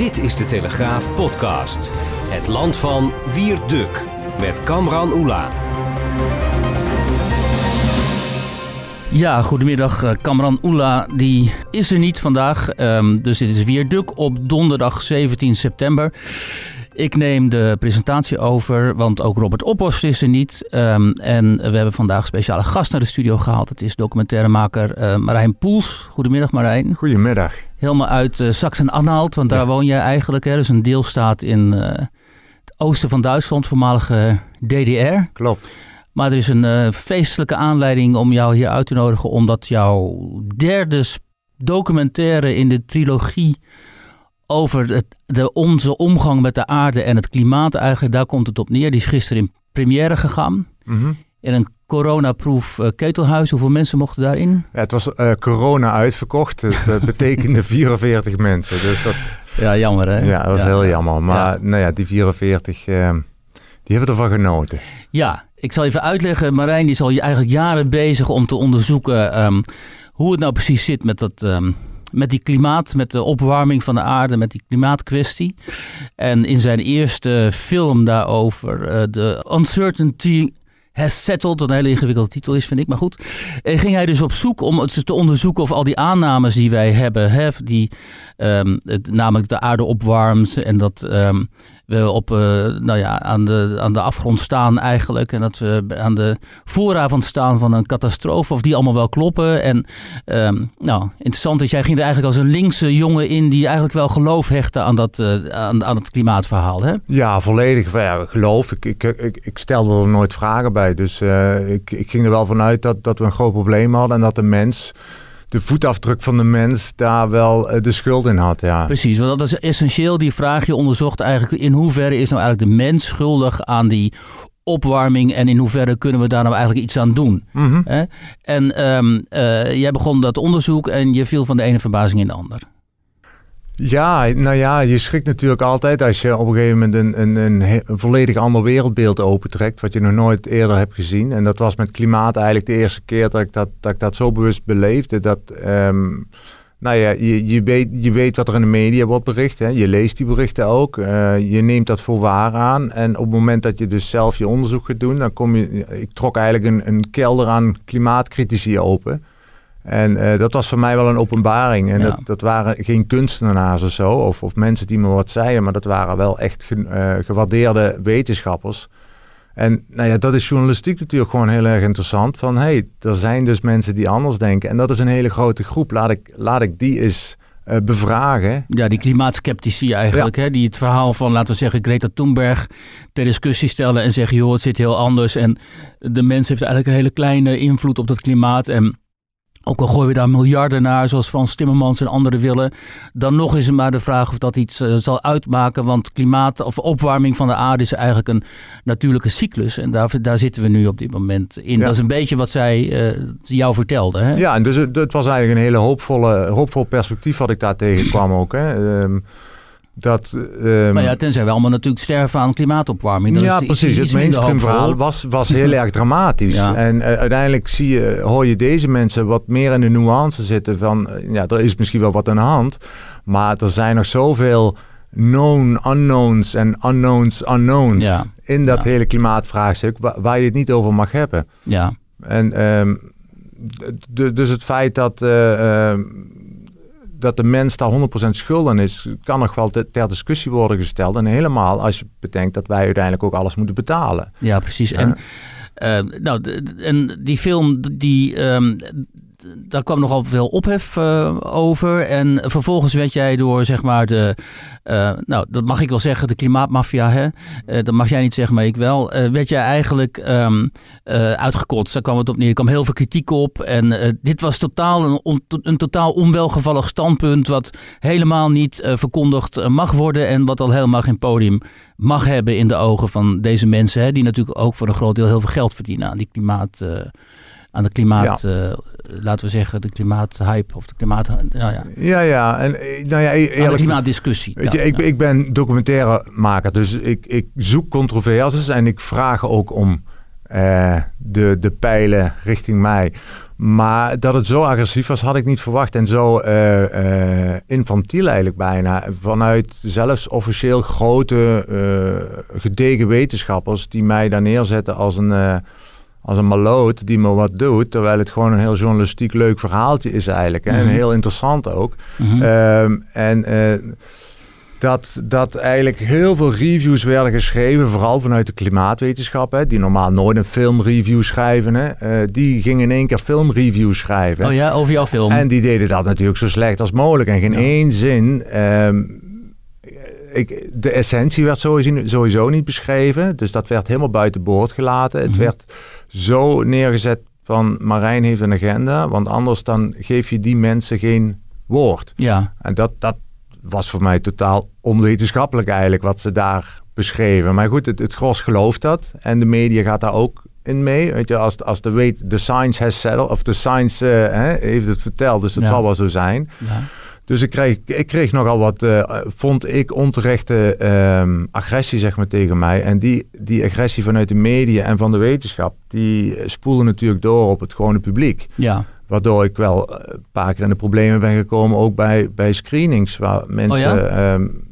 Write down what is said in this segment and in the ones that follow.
Dit is de Telegraaf podcast. Het land van Wierduk met Kamran Oela. Ja, goedemiddag. Eh, Kamran Oela die is er niet vandaag. Ehm, dus dit is Wierduk op donderdag 17 september. Ik neem de presentatie over, want ook Robert Oppost is er niet. Ehm, en we hebben vandaag een speciale gast naar de studio gehaald. Het is documentairemaker uh, Marijn Poels. Goedemiddag Marijn. Goedemiddag. Helemaal uit uh, Sachsen-Anhalt, want daar woon jij eigenlijk. Hè? Is een deelstaat in uh, het oosten van Duitsland, voormalige DDR. Klopt. Maar er is een feestelijke aanleiding om jou hier uit te nodigen, omdat jouw derde documentaire in de trilogie over het, de, onze omgang met de aarde en het klimaat eigenlijk, daar komt het op neer. Die is gisteren in première gegaan. Mm In een coronaproof uh, ketelhuis. Hoeveel mensen mochten daarin? Ja, het was uh, corona uitverkocht. Het uh, betekende 44 mensen. Dus dat, ja, jammer hè? Ja, dat was ja. heel jammer. Maar ja. nou ja, die 44, die hebben ervan genoten. Ja, ik zal even uitleggen. Marijn die is al eigenlijk jaren bezig om te onderzoeken um, hoe het nou precies zit met dat... Um, met die klimaat, met de opwarming van de aarde, met die klimaatkwestie. En in zijn eerste film daarover, uh, The Uncertainty Has Settled, wat een hele ingewikkelde titel is, vind ik, maar goed. En ging hij dus op zoek om te onderzoeken of al die aannames die wij hebben, hè, die het, namelijk de aarde opwarmt en dat um, we op, uh, nou ja, aan, de, aan de afgrond staan eigenlijk. En dat we aan de vooravond staan van een catastrofe. Of die allemaal wel kloppen. En um, nou, interessant is, jij ging er eigenlijk als een linkse jongen in... die eigenlijk wel geloof hechtte aan, dat, uh, aan, aan het klimaatverhaal, hè? Ja, volledig ja, geloof. Ik, ik, ik, ik stelde er nooit vragen bij. Dus uh, ik, ik ging er wel vanuit dat, dat we een groot probleem hadden. En dat de mens de voetafdruk van de mens daar wel uh, de schuld in had. Ja. Precies, want dat is essentieel. Die vraag je onderzocht eigenlijk in hoeverre is nou eigenlijk de mens schuldig aan die opwarming en in hoeverre kunnen we daar nou eigenlijk iets aan doen. Mm -hmm. Hè? En um, uh, jij begon dat onderzoek en je viel van de ene verbazing in de ander. Ja, nou ja, je schrikt natuurlijk altijd als je op een gegeven moment een, een, een, volledig ander wereldbeeld opentrekt, wat je nog nooit eerder hebt gezien. En dat was met klimaat eigenlijk de eerste keer dat ik dat, dat, ik dat zo bewust beleefde. Dat, um, nou ja, je, je, weet, je weet wat er in de media wordt bericht, hè? je leest die berichten ook, uh, je neemt dat voor waar aan. En op het moment dat je dus zelf je onderzoek gaat doen, dan kom je, ik trok eigenlijk een, een kelder aan klimaatcritici open. En uh, dat was voor mij wel een openbaring. En ja. dat, dat waren geen kunstenaars of zo, of, of mensen die me wat zeiden, maar dat waren wel echt ge, uh, gewaardeerde wetenschappers. En nou ja, dat is journalistiek natuurlijk gewoon heel erg interessant. Van hé, hey, er zijn dus mensen die anders denken. En dat is een hele grote groep. Laat ik, laat ik die eens uh, bevragen. Ja, die klimaatskeptici eigenlijk. Ja. Hè? Die het verhaal van, laten we zeggen, Greta Thunberg ter discussie stellen. En zeggen, joh, het zit heel anders. En de mens heeft eigenlijk een hele kleine invloed op dat klimaat. En ook al gooien we daar miljarden naar, zoals Frans Timmermans en anderen willen, dan nog is het maar de vraag of dat iets uh, zal uitmaken. Want klimaat of opwarming van de aarde is eigenlijk een natuurlijke cyclus. En daar, daar zitten we nu op dit moment in. Ja. Dat is een beetje wat zij uh, jou vertelde. Hè? Ja, en dus het was eigenlijk een hele hoopvolle, hoopvol perspectief wat ik daar tegenkwam ook. Hè. Um, dat, um, maar ja, tenzij we allemaal natuurlijk sterven aan klimaatopwarming. Dat ja, is precies. Het mainstream verhaal was, was heel erg dramatisch. Ja. En uh, uiteindelijk zie je, hoor je deze mensen wat meer in de nuance zitten van... Uh, ja, er is misschien wel wat aan de hand. Maar er zijn nog zoveel known unknowns en unknowns unknowns... Ja. in dat Ja. hele klimaatvraagstuk waar, waar je het niet over mag hebben. Ja, En um, d- dus het feit dat, uh, uh, dat de mens daar 100% schuld aan is, kan nog wel te- ter discussie worden gesteld. En helemaal als je bedenkt dat wij uiteindelijk ook alles moeten betalen. ja precies. Ja. En, eh, nou, en die film, die, ehm, daar kwam nogal veel ophef uh, over. En vervolgens werd jij door, zeg maar, de, uh, nou, dat mag ik wel zeggen, de klimaatmafia, hè? Uh, dat mag jij niet zeggen, maar ik wel. werd jij eigenlijk um, uitgekotst. Daar kwam het op neer. Er kwam heel veel kritiek op. En dit was totaal een, een totaal onwelgevallig standpunt, wat helemaal niet verkondigd mag worden. En wat al helemaal geen podium mag hebben in de ogen van deze mensen. Hè? Die natuurlijk ook voor een groot deel heel veel geld verdienen aan die klimaat aan de klimaat, ja. uh, laten we zeggen, de klimaathype of de klimaat... Nou ja. ja, ja. En, eh, nou ja, e- eerlijk, de klimaatdiscussie. Weet je, ik, ik ben documentairemaker, dus ik, ik zoek controversies en ik vraag ook om uh, de, de pijlen richting mij. Maar dat het zo agressief was, had ik niet verwacht. En zo uh, uh, infantiel eigenlijk bijna. Vanuit zelfs officieel grote, gedegen wetenschappers... die mij daar neerzetten als een als een maloot die me wat doet, terwijl het gewoon een heel journalistiek leuk verhaaltje is eigenlijk. En mhm. heel interessant ook. Mhm. Ehm, en uh, dat, dat eigenlijk heel veel reviews werden geschreven, vooral vanuit de klimaatwetenschap, hè, die normaal nooit een filmreview schrijven. Hè, uh, die gingen in één keer filmreviews schrijven. Oh ja, over jouw film. En die deden dat natuurlijk zo slecht als mogelijk. En geen één zin. Um, ik, de essentie werd sowieso, sowieso niet beschreven. Dus dat werd helemaal buiten boord gelaten. Het mhm. werd zo neergezet van Marijn heeft een agenda. Want anders dan geef je die mensen geen woord. Ja. En dat, dat was voor mij totaal onwetenschappelijk eigenlijk wat ze daar beschreven. Maar goed, het, het gros gelooft dat. En de media gaat daar ook in mee. Weet je, als, als de, weet, de science has said, of de science uh, hè, heeft het verteld. Dus het zal wel zo zijn. Ja. Dus ik kreeg, ik kreeg nogal wat, uh, vond ik, onterechte um, agressie zeg maar, tegen mij. En die, die agressie vanuit de media en van de wetenschap, die spoelde natuurlijk door op het gewone publiek. Ja. Waardoor ik wel een paar keer in de problemen ben gekomen, ook bij, bij screenings, waar mensen... Oh ja? um,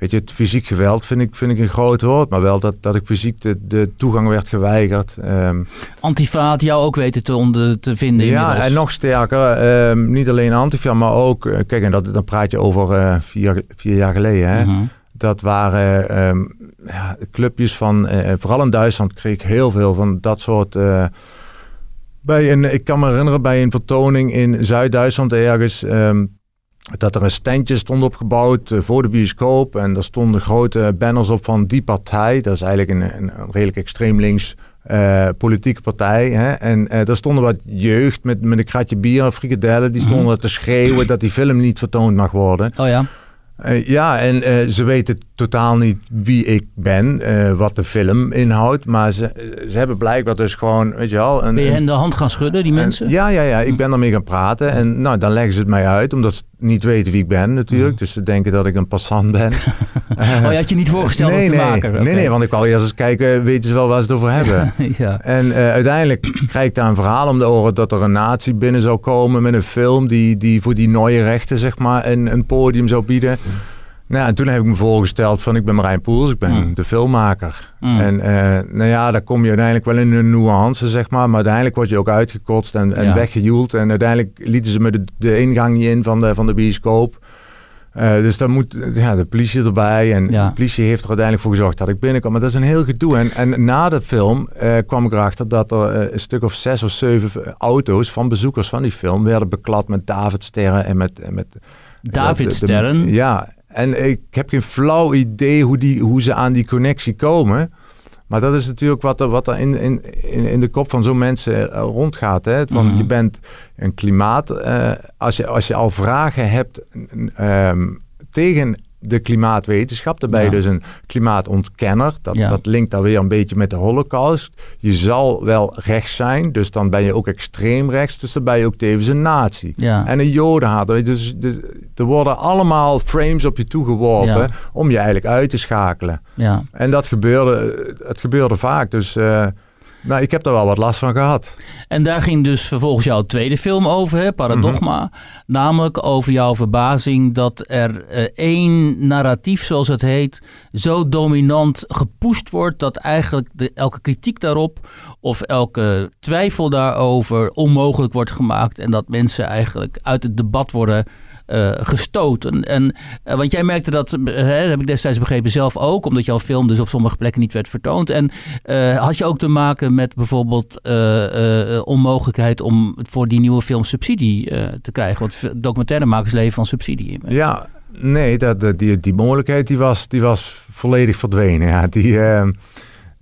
Weet je, het fysiek geweld vind ik, vind ik een groot woord, maar wel dat, dat ik fysiek de, de toegang werd geweigerd. Um, Antifa had jou ook weten te, onder, te vinden Ja, inmiddels. en nog sterker, um, niet alleen Antifa, maar ook, eh, kijk, en dat, dan praat je over uh, vier, vier jaar geleden, hè. Uh mhm. -huh. Dat waren um, ja, clubjes van, uh, vooral in Duitsland kreeg ik heel veel van dat soort... bij een, ik kan me herinneren bij een vertoning in Zuid-Duitsland ergens dat er een standje stond opgebouwd uh, voor de bioscoop. En daar stonden grote banners op van die partij. Dat is eigenlijk een, een, redelijk extreem links uh, politieke partij. Hè? En uh, daar stonden wat jeugd met, met een kratje bier en frikadellen. Die stonden mm -hmm. te schreeuwen dat die film niet vertoond mag worden. Oh ja. Uh, ja, en uh, ze weten totaal niet wie ik ben, uh, wat de film inhoudt. Maar ze, ze hebben blijkbaar dus gewoon, weet je wel... Een, ben je hen de hand gaan schudden, die mensen? ja, ja, ja. Ik ben ermee gaan praten. En nou, dan leggen ze het mij uit, omdat ze niet weten wie ik ben natuurlijk. Dus ze denken dat ik een passant ben. oh, je had je niet voorgesteld nee, te nee, maken? Okay. Nee, nee, want ik wou eerst eens kijken, weten ze wel waar ze het over hebben. ja. En uiteindelijk krijg ik daar een verhaal om de oren dat er een natie binnen zou komen met een film die, die voor die nieuwe rechten, zeg maar, een, een podium zou bieden. Nou, en toen heb ik me voorgesteld van ik ben Marijn Poels, ik ben mm. de filmmaker. Mm. En uh, nou ja, daar kom je uiteindelijk wel in een nuance, zeg maar. Maar uiteindelijk word je ook uitgekotst en, en ja. weggejoeld. En uiteindelijk lieten ze me de, de ingang niet in van de, van de bioscoop. Uh, dus dan moet ja, de politie erbij. En ja. de politie heeft er uiteindelijk voor gezorgd dat ik binnenkwam. Maar dat is een heel gedoe. En, en na de film uh, kwam ik erachter dat er uh, een stuk of zes of zeven auto's van bezoekers van die film werden beklad met Davidsterren en met... En met Davidsterren? Ja, en ik heb geen flauw idee hoe, die, hoe ze aan die connectie komen. Maar dat is natuurlijk wat er, wat er in, in, in de kop van zo'n mensen rondgaat. Hè? Van, mm -hmm. Je bent een klimaat. Uh, als, je, als je al vragen hebt um, tegen de klimaatwetenschap. Je ja. dus een klimaatontkenner. Dat, ja. dat linkt dan weer een beetje met de holocaust. Je zal wel rechts zijn, dus dan ben je ook extreem rechts. Dus dan ben je ook tevens een nazi. Ja. En een jodenhater. Dus, dus, er worden allemaal frames op je toegeworpen om je eigenlijk uit te schakelen. Ja. En dat gebeurde, het gebeurde vaak. Dus... Uh, nou, ik heb er wel wat last van gehad. En daar ging dus vervolgens jouw tweede film over, hè, Paradogma. Mm -hmm. Namelijk over jouw verbazing dat er uh, één narratief, zoals het heet, zo dominant gepusht wordt dat eigenlijk de, elke kritiek daarop of elke twijfel daarover onmogelijk wordt gemaakt. En dat mensen eigenlijk uit het debat worden uh, gestoten. En, uh, want jij merkte dat, heb ik destijds begrepen zelf ook, omdat jouw film dus op sommige plekken niet werd vertoond. En had je ook te maken met bijvoorbeeld onmogelijkheid om voor die nieuwe film subsidie te krijgen? Want documentairemakers leven van subsidie. Ja, nee, dat, die, die mogelijkheid die was, die was volledig verdwenen. Ja, die...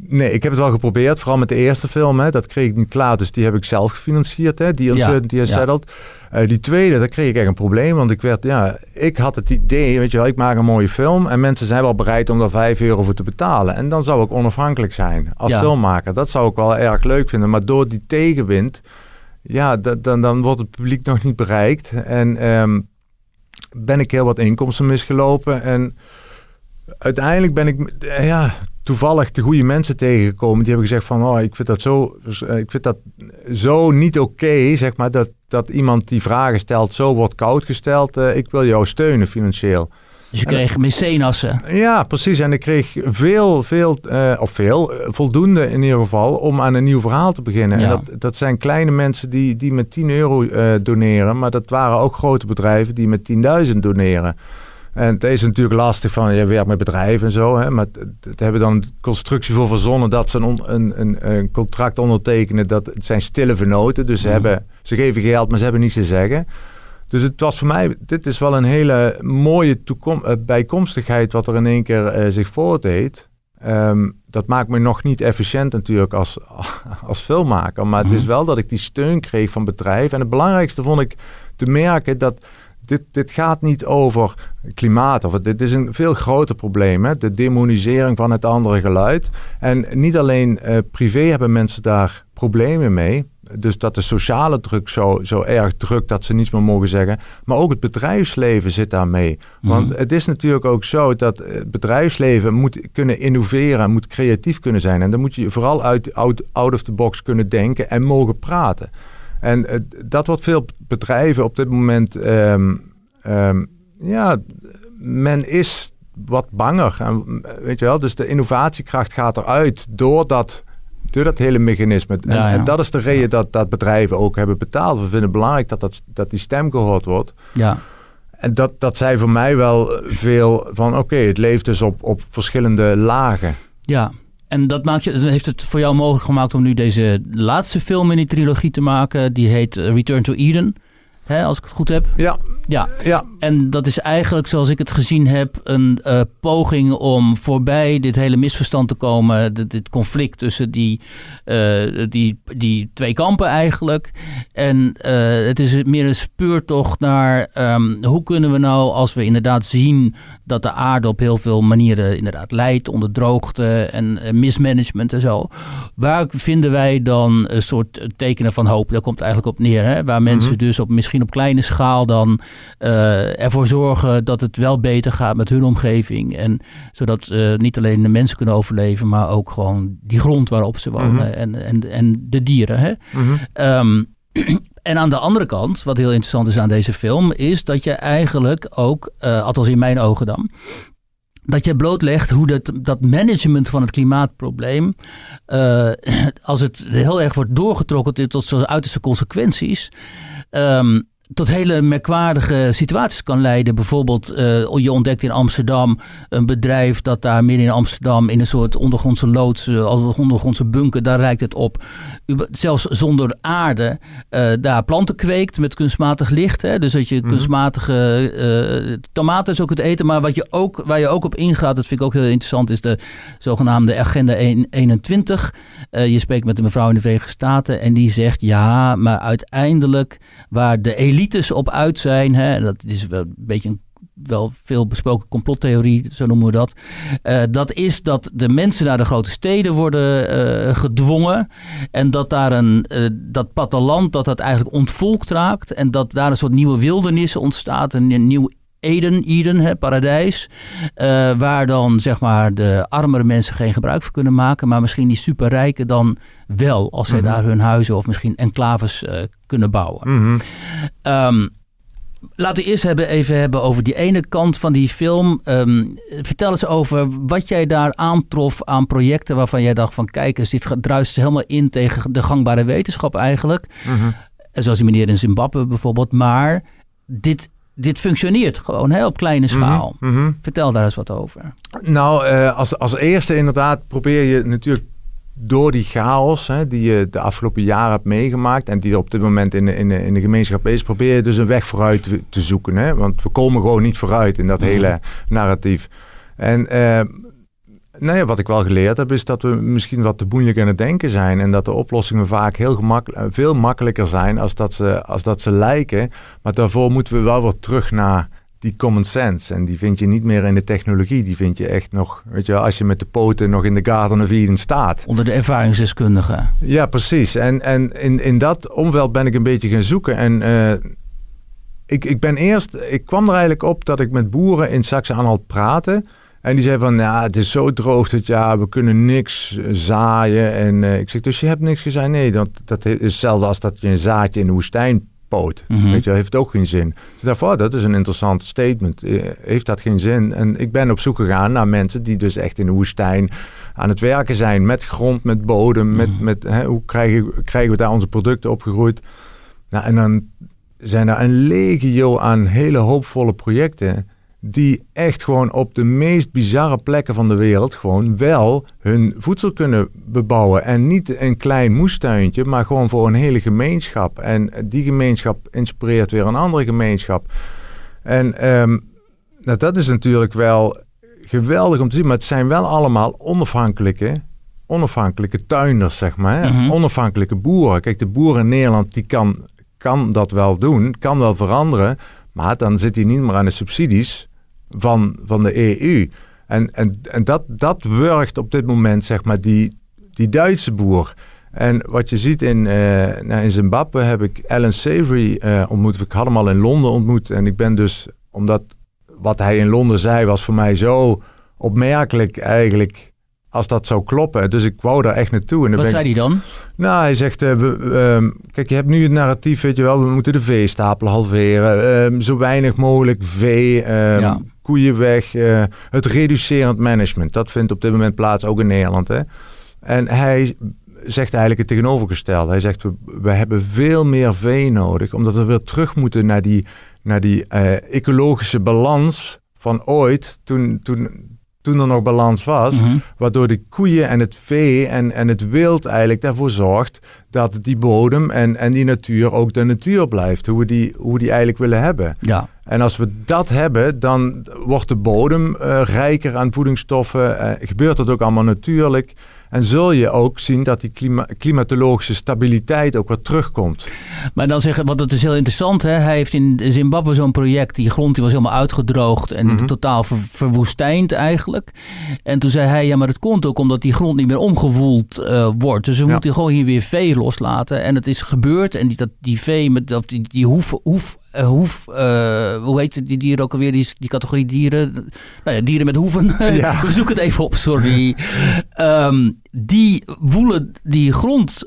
Nee, ik heb het wel geprobeerd, vooral met de eerste film. Hè. Dat kreeg ik niet klaar, dus die heb ik zelf gefinancierd. Hè. Die Uncertainty ja, Settled. Ja. Uh, die tweede, daar kreeg ik echt een probleem. Want ik werd, ja, ik had het idee, weet je wel, ik maak een mooie film. En mensen zijn wel bereid om daar 5 euro voor te betalen. En dan zou ik onafhankelijk zijn als filmmaker. Dat zou ik wel erg leuk vinden. Maar door die tegenwind, ja, dan, dan wordt het publiek nog niet bereikt. En um, ben ik heel wat inkomsten misgelopen. En uiteindelijk ben ik, ja, toevallig de goede mensen tegengekomen. Die hebben gezegd van, oh, ik vind dat zo, ik vind dat zo niet oké, zeg maar, dat, dat iemand die vragen stelt zo wordt koud gesteld. Uh, ik wil jou steunen financieel. Dus je kreeg mecenassen. Ja, precies. En ik kreeg veel, veel, uh, of veel, uh, voldoende in ieder geval, om aan een nieuw verhaal te beginnen. Ja. En dat, dat zijn kleine mensen die, die met 10 euro doneren, maar dat waren ook grote bedrijven die met 10.000 doneren. En het is natuurlijk lastig van, je werkt met bedrijven en zo. Hè, maar het hebben dan constructie voor verzonnen dat ze een, een, een, contract ondertekenen. Dat, het zijn stille vernoten. Dus ze, mhm. hebben, ze geven geld, maar ze hebben niets te zeggen. Dus het was voor mij, dit is wel een hele mooie toekom, uh, bijkomstigheid wat er in één keer uh, zich voordeed. Um, dat maakt me nog niet efficiënt natuurlijk als, als filmmaker. Maar het is mhm. wel dat ik die steun kreeg van bedrijven. En het belangrijkste vond ik te merken dat dit, dit gaat niet over klimaat. Of, dit is een veel groter probleem. Hè? De demonisering van het andere geluid. En niet alleen uh, privé hebben mensen daar problemen mee. Dus dat de sociale druk zo, zo erg drukt dat ze niets meer mogen zeggen. Maar ook het bedrijfsleven zit daarmee. Want mhm. het is natuurlijk ook zo dat het bedrijfsleven moet kunnen innoveren, moet creatief kunnen zijn. En dan moet je vooral uit, out, out of the box kunnen denken en mogen praten. En uh, dat wordt veel bedrijven op dit moment. Um, um, ja, men is wat banger. En, weet je wel, dus de innovatiekracht gaat eruit door dat, door dat hele mechanisme. En, en dat is de reden dat, dat bedrijven ook hebben betaald. We vinden het belangrijk dat, dat, dat die stem gehoord wordt. Ja. En dat, dat zei voor mij wel veel van oké, okay, het leeft dus op, op verschillende lagen. Ja, en dat maakt je, heeft het voor jou mogelijk gemaakt om nu deze laatste film in die trilogie te maken. Die heet Return to Eden. Hè, als ik het goed heb. Ja. ja. ja. En dat is eigenlijk, zoals ik het gezien heb, een uh, poging om voorbij dit hele misverstand te komen. Dit, dit conflict tussen die, uh, die, die twee kampen eigenlijk. En uh, het is meer een speurtocht naar um, hoe kunnen we nou, als we inderdaad zien dat de aarde op heel veel manieren inderdaad leidt onder droogte en mismanagement en zo. Waar vinden wij dan een soort tekenen van hoop? Daar komt eigenlijk op neer. Hè? Waar mensen mm -hmm. dus op misschien op kleine schaal dan uh, ervoor zorgen dat het wel beter gaat met hun omgeving. En zodat uh, niet alleen de mensen kunnen overleven, maar ook gewoon die grond waarop ze wonen mm -hmm. en, en, en de dieren. Hè? Mm -hmm. um, en aan de andere kant, wat heel interessant is aan deze film, is dat je eigenlijk ook, uh, althans in mijn ogen dan, dat je blootlegt hoe dat, dat management van het klimaatprobleem, uh, als het heel erg wordt doorgetrokken tot zijn uiterste consequenties, um, tot hele merkwaardige situaties kan leiden. Bijvoorbeeld, uh, je ontdekt in Amsterdam een bedrijf dat daar midden in Amsterdam in een soort ondergrondse loods, uh, ondergrondse bunker, daar rijkt het op. Zelfs zonder aarde, uh, daar planten kweekt met kunstmatig licht. Hè? Dus dat je mm-hmm. kunstmatige tomaten zo kunt eten. Maar wat je ook, waar je ook op ingaat, dat vind ik ook heel interessant, is de zogenaamde Agenda 21. je spreekt met een mevrouw in de Verenigde Staten en die zegt ja, maar uiteindelijk waar de elite elites op uit zijn. Hè, dat is wel een beetje een wel veel besproken complottheorie, zo noemen we dat. Uh, dat is dat de mensen naar de grote steden worden uh, gedwongen. En dat daar een, uh, dat platteland, dat dat eigenlijk ontvolkt raakt. En dat daar een soort nieuwe wildernis ontstaat. Een, een nieuw Eden, Eden, hè, paradijs. waar dan zeg maar de armere mensen geen gebruik van kunnen maken. Maar misschien die superrijken dan wel. Als zij mm -hmm. daar hun huizen of misschien enclaves kunnen bouwen. Mm -hmm. um, laten we eerst hebben, even hebben over die ene kant van die film. Um, vertel eens over wat jij daar aantrof aan projecten waarvan jij dacht van kijk eens, dit druist helemaal in tegen de gangbare wetenschap eigenlijk. Mm -hmm. Zoals die meneer in Zimbabwe bijvoorbeeld. Maar dit dit functioneert gewoon hè, op kleine schaal. Mhm. Vertel daar eens wat over. Nou, eh, als, als eerste inderdaad probeer je natuurlijk door die chaos hè, die je de afgelopen jaren hebt meegemaakt en die er op dit moment in de, in de, in de gemeenschap is, probeer je dus een weg vooruit te, te zoeken. Hè? Want we komen gewoon niet vooruit in dat hele narratief. En eh, nou ja, wat ik wel geleerd heb, is dat we misschien wat te moeilijk aan het denken zijn. En dat de oplossingen vaak heel gemakkelijk, veel makkelijker zijn als dat, ze, als dat ze lijken. Maar daarvoor moeten we wel weer terug naar die common sense. En die vind je niet meer in de technologie. Die vind je echt nog, weet je wel, als je met de poten nog in de Garden of Eden staat. Onder de ervaringsdeskundigen. Ja, precies. En, en in, in dat omveld ben ik een beetje gaan zoeken. En uh, ik, ik ben eerst, ik kwam er eigenlijk op dat ik met boeren in Saxe-Anhalt praatte. En die zei van, ja, het is zo droog dat ja, we kunnen niks zaaien. En uh, ik zeg, dus je hebt niks gezaaid? Nee, dat, dat is hetzelfde als dat je een zaadje in de woestijn poot. Mm -hmm. Weet je, heeft ook geen zin. Dus daarvoor, dat is een interessant statement. Heeft dat geen zin? En ik ben op zoek gegaan naar mensen die dus echt in de woestijn aan het werken zijn. Met grond, met bodem, met, Mhm. met hè, hoe krijgen, krijgen we daar onze producten opgegroeid? Nou, en dan zijn er een legio aan hele hoopvolle projecten die echt gewoon op de meest bizarre plekken van de wereld gewoon wel hun voedsel kunnen bebouwen. En niet een klein moestuintje, maar gewoon voor een hele gemeenschap. En die gemeenschap inspireert weer een andere gemeenschap. En um, nou, dat is natuurlijk wel geweldig om te zien, maar het zijn wel allemaal onafhankelijke, onafhankelijke tuinders, zeg maar. Mhm. Onafhankelijke boeren. Kijk, de boer in Nederland die kan, kan dat wel doen, kan wel veranderen. Maar dan zit hij niet meer aan de subsidies van, van de EU. En, en, en dat, dat wurgt op dit moment, zeg maar, die, die Duitse boer. En wat je ziet in, uh, nou in Zimbabwe heb ik Alan Savory uh, ontmoet. Ik had hem al in Londen ontmoet. En ik ben dus, omdat wat hij in Londen zei, was voor mij zo opmerkelijk eigenlijk. Als dat zou kloppen. Dus ik wou daar echt naartoe. En Wat zei hij dan? nou, hij zegt, uh, we, uh, kijk, je hebt nu het narratief, weet je wel, we moeten de veestapel halveren. Uh, zo weinig mogelijk vee, ehm, Ja. Koeien weg. eh, het reducerend management, dat vindt op dit moment plaats ook in Nederland. Hè? En hij zegt eigenlijk het tegenovergestelde. Hij zegt, we, we hebben veel meer vee nodig, omdat we weer terug moeten naar die, naar die eh, ecologische balans van ooit, toen, toen, toen er nog balans was. Mhm. Waardoor de koeien en het vee en, en het wild eigenlijk daarvoor zorgt dat die bodem en, en die natuur ook de natuur blijft. Hoe we, die, hoe we die eigenlijk willen hebben. Ja. En als we dat hebben, dan wordt de bodem uh, rijker aan voedingsstoffen. Uh, gebeurt dat ook allemaal natuurlijk. En zul je ook zien dat die klima klimatologische stabiliteit ook weer terugkomt. Maar dan zeggen, want dat is heel interessant. Hè? Hij heeft in Zimbabwe zo'n project. Die grond die was helemaal uitgedroogd en Mhm. mm -hmm. totaal ver, verwoestijnd eigenlijk. En toen zei hij, ja, maar dat komt ook omdat die grond niet meer omgevoeld uh, wordt. Dus we Ja. moeten gewoon hier weer vee loslaten. En het is gebeurd. En die, dat, die vee, met, of die, die hoef, hoef hoef, uh, hoe heet die dieren ook alweer, die, die categorie dieren? Nou ja, dieren met hoeven. Ja. We zoeken het even op, sorry. um, die woelen die grond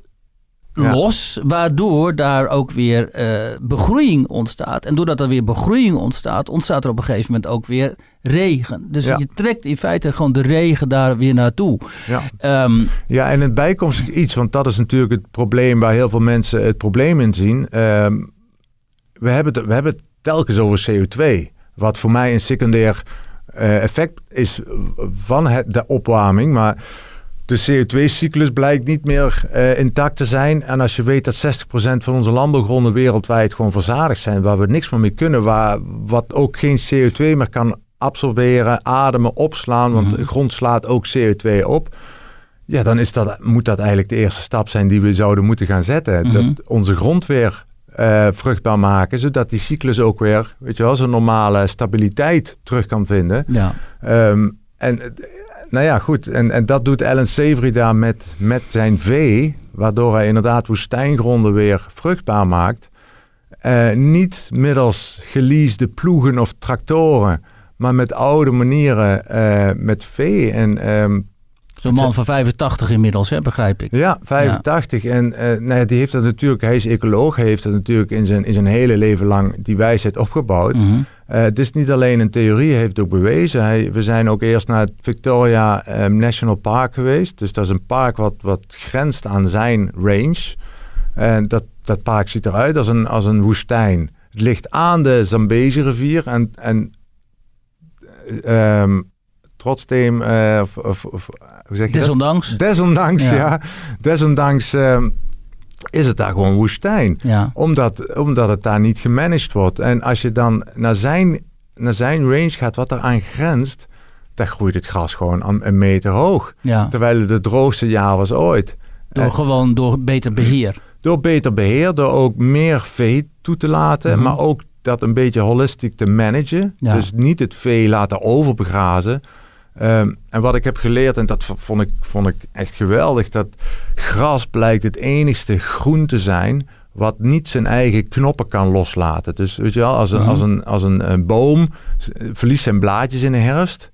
Ja. los, waardoor daar ook weer uh, begroeiing ontstaat. En doordat er weer begroeiing ontstaat, ontstaat er op een gegeven moment ook weer regen. Dus Ja. je trekt in feite gewoon de regen daar weer naartoe. Ja. Um, Ja, en het bijkomstig iets, want dat is natuurlijk het probleem waar heel veel mensen het probleem in zien. Ehm, we, hebben het, we hebben het telkens over CO2, wat voor mij een secundair eh, effect is van het, de opwarming. Maar de CO2-cyclus blijkt niet meer eh, intact te zijn. En als je weet dat 60% van onze landbouwgronden wereldwijd gewoon verzadigd zijn, waar we niks meer mee kunnen, waar, wat ook geen CO2 meer kan absorberen, ademen, opslaan, want de grond slaat ook CO2 op. Ja, dan is dat, moet dat eigenlijk de eerste stap zijn die we zouden moeten gaan zetten. Mhm. Dat onze grond weer eh, vruchtbaar maken, zodat die cyclus ook weer, weet je wel, zijn normale stabiliteit terug kan vinden. ja. Ehm, en eh, nou ja, goed. En, en dat doet Alan Savory daar met, met zijn vee, waardoor hij inderdaad woestijngronden weer vruchtbaar maakt. Eh, niet middels geleasede ploegen of tractoren, maar met oude manieren met vee. En ehm, Zo'n man van 85 inmiddels, hè, begrijp ik. ja, 85. En eh, nou ja, die heeft dat natuurlijk, hij is ecoloog, hij heeft dat natuurlijk in zijn, in zijn hele leven lang die wijsheid opgebouwd. Mhm. Uh, het is niet alleen een theorie, hij heeft het ook bewezen. Hij, we zijn ook eerst naar het Victoria um, National Park geweest. Dus dat is een park wat, wat grenst aan zijn range. En dat, dat park ziet eruit als een, als een woestijn. Het ligt aan de Zambezi rivier en, en um, trotzdem, uh, of, hoe zeg je Desondanks. Dat? Desondanks, ja. ja. Desondanks um, is het daar gewoon woestijn. Ja. Omdat, omdat het daar niet gemanaged wordt. En als je dan naar zijn, naar zijn range gaat, wat eraan grenst, dan groeit het gras gewoon een meter hoog. Ja. Terwijl het het droogste jaar was ooit. Door gewoon door beter beheer. Door beter beheer, door ook meer vee toe te laten, Mhm. maar ook dat een beetje holistisch te managen. Dus niet het vee laten overbegrazen. Um, en wat ik heb geleerd, en dat vond ik, vond ik echt geweldig, dat gras blijkt het enigste groen te zijn wat niet zijn eigen knoppen kan loslaten. Dus weet je wel, als een, Mhm. als een, als een, een boom verliest zijn blaadjes in de herfst.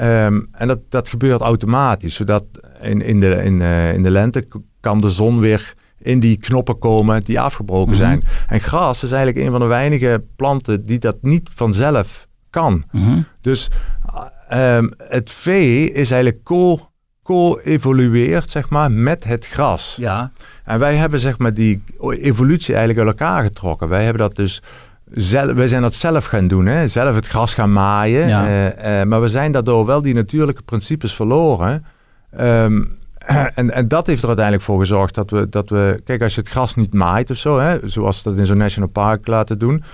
Um, en dat, dat gebeurt automatisch, zodat in, in, de, in, uh, in de lente kan de zon weer in die knoppen komen die afgebroken Mhm. zijn. En gras is eigenlijk een van de weinige planten die dat niet vanzelf kan. Mhm. Dus um, het vee is eigenlijk co- co-evolueerd, zeg maar, met het gras. Ja. En wij hebben zeg maar die evolutie eigenlijk uit elkaar getrokken. Wij hebben dat dus zelf, wij zijn dat zelf gaan doen, hè? zelf het gras gaan maaien. Ja. Uh, uh, maar we zijn daardoor wel die natuurlijke principes verloren. Um, en, en dat heeft er uiteindelijk voor gezorgd dat we, dat we... Kijk, als je het gras niet maait of zo, hè, zoals dat in zo'n national park laten doen...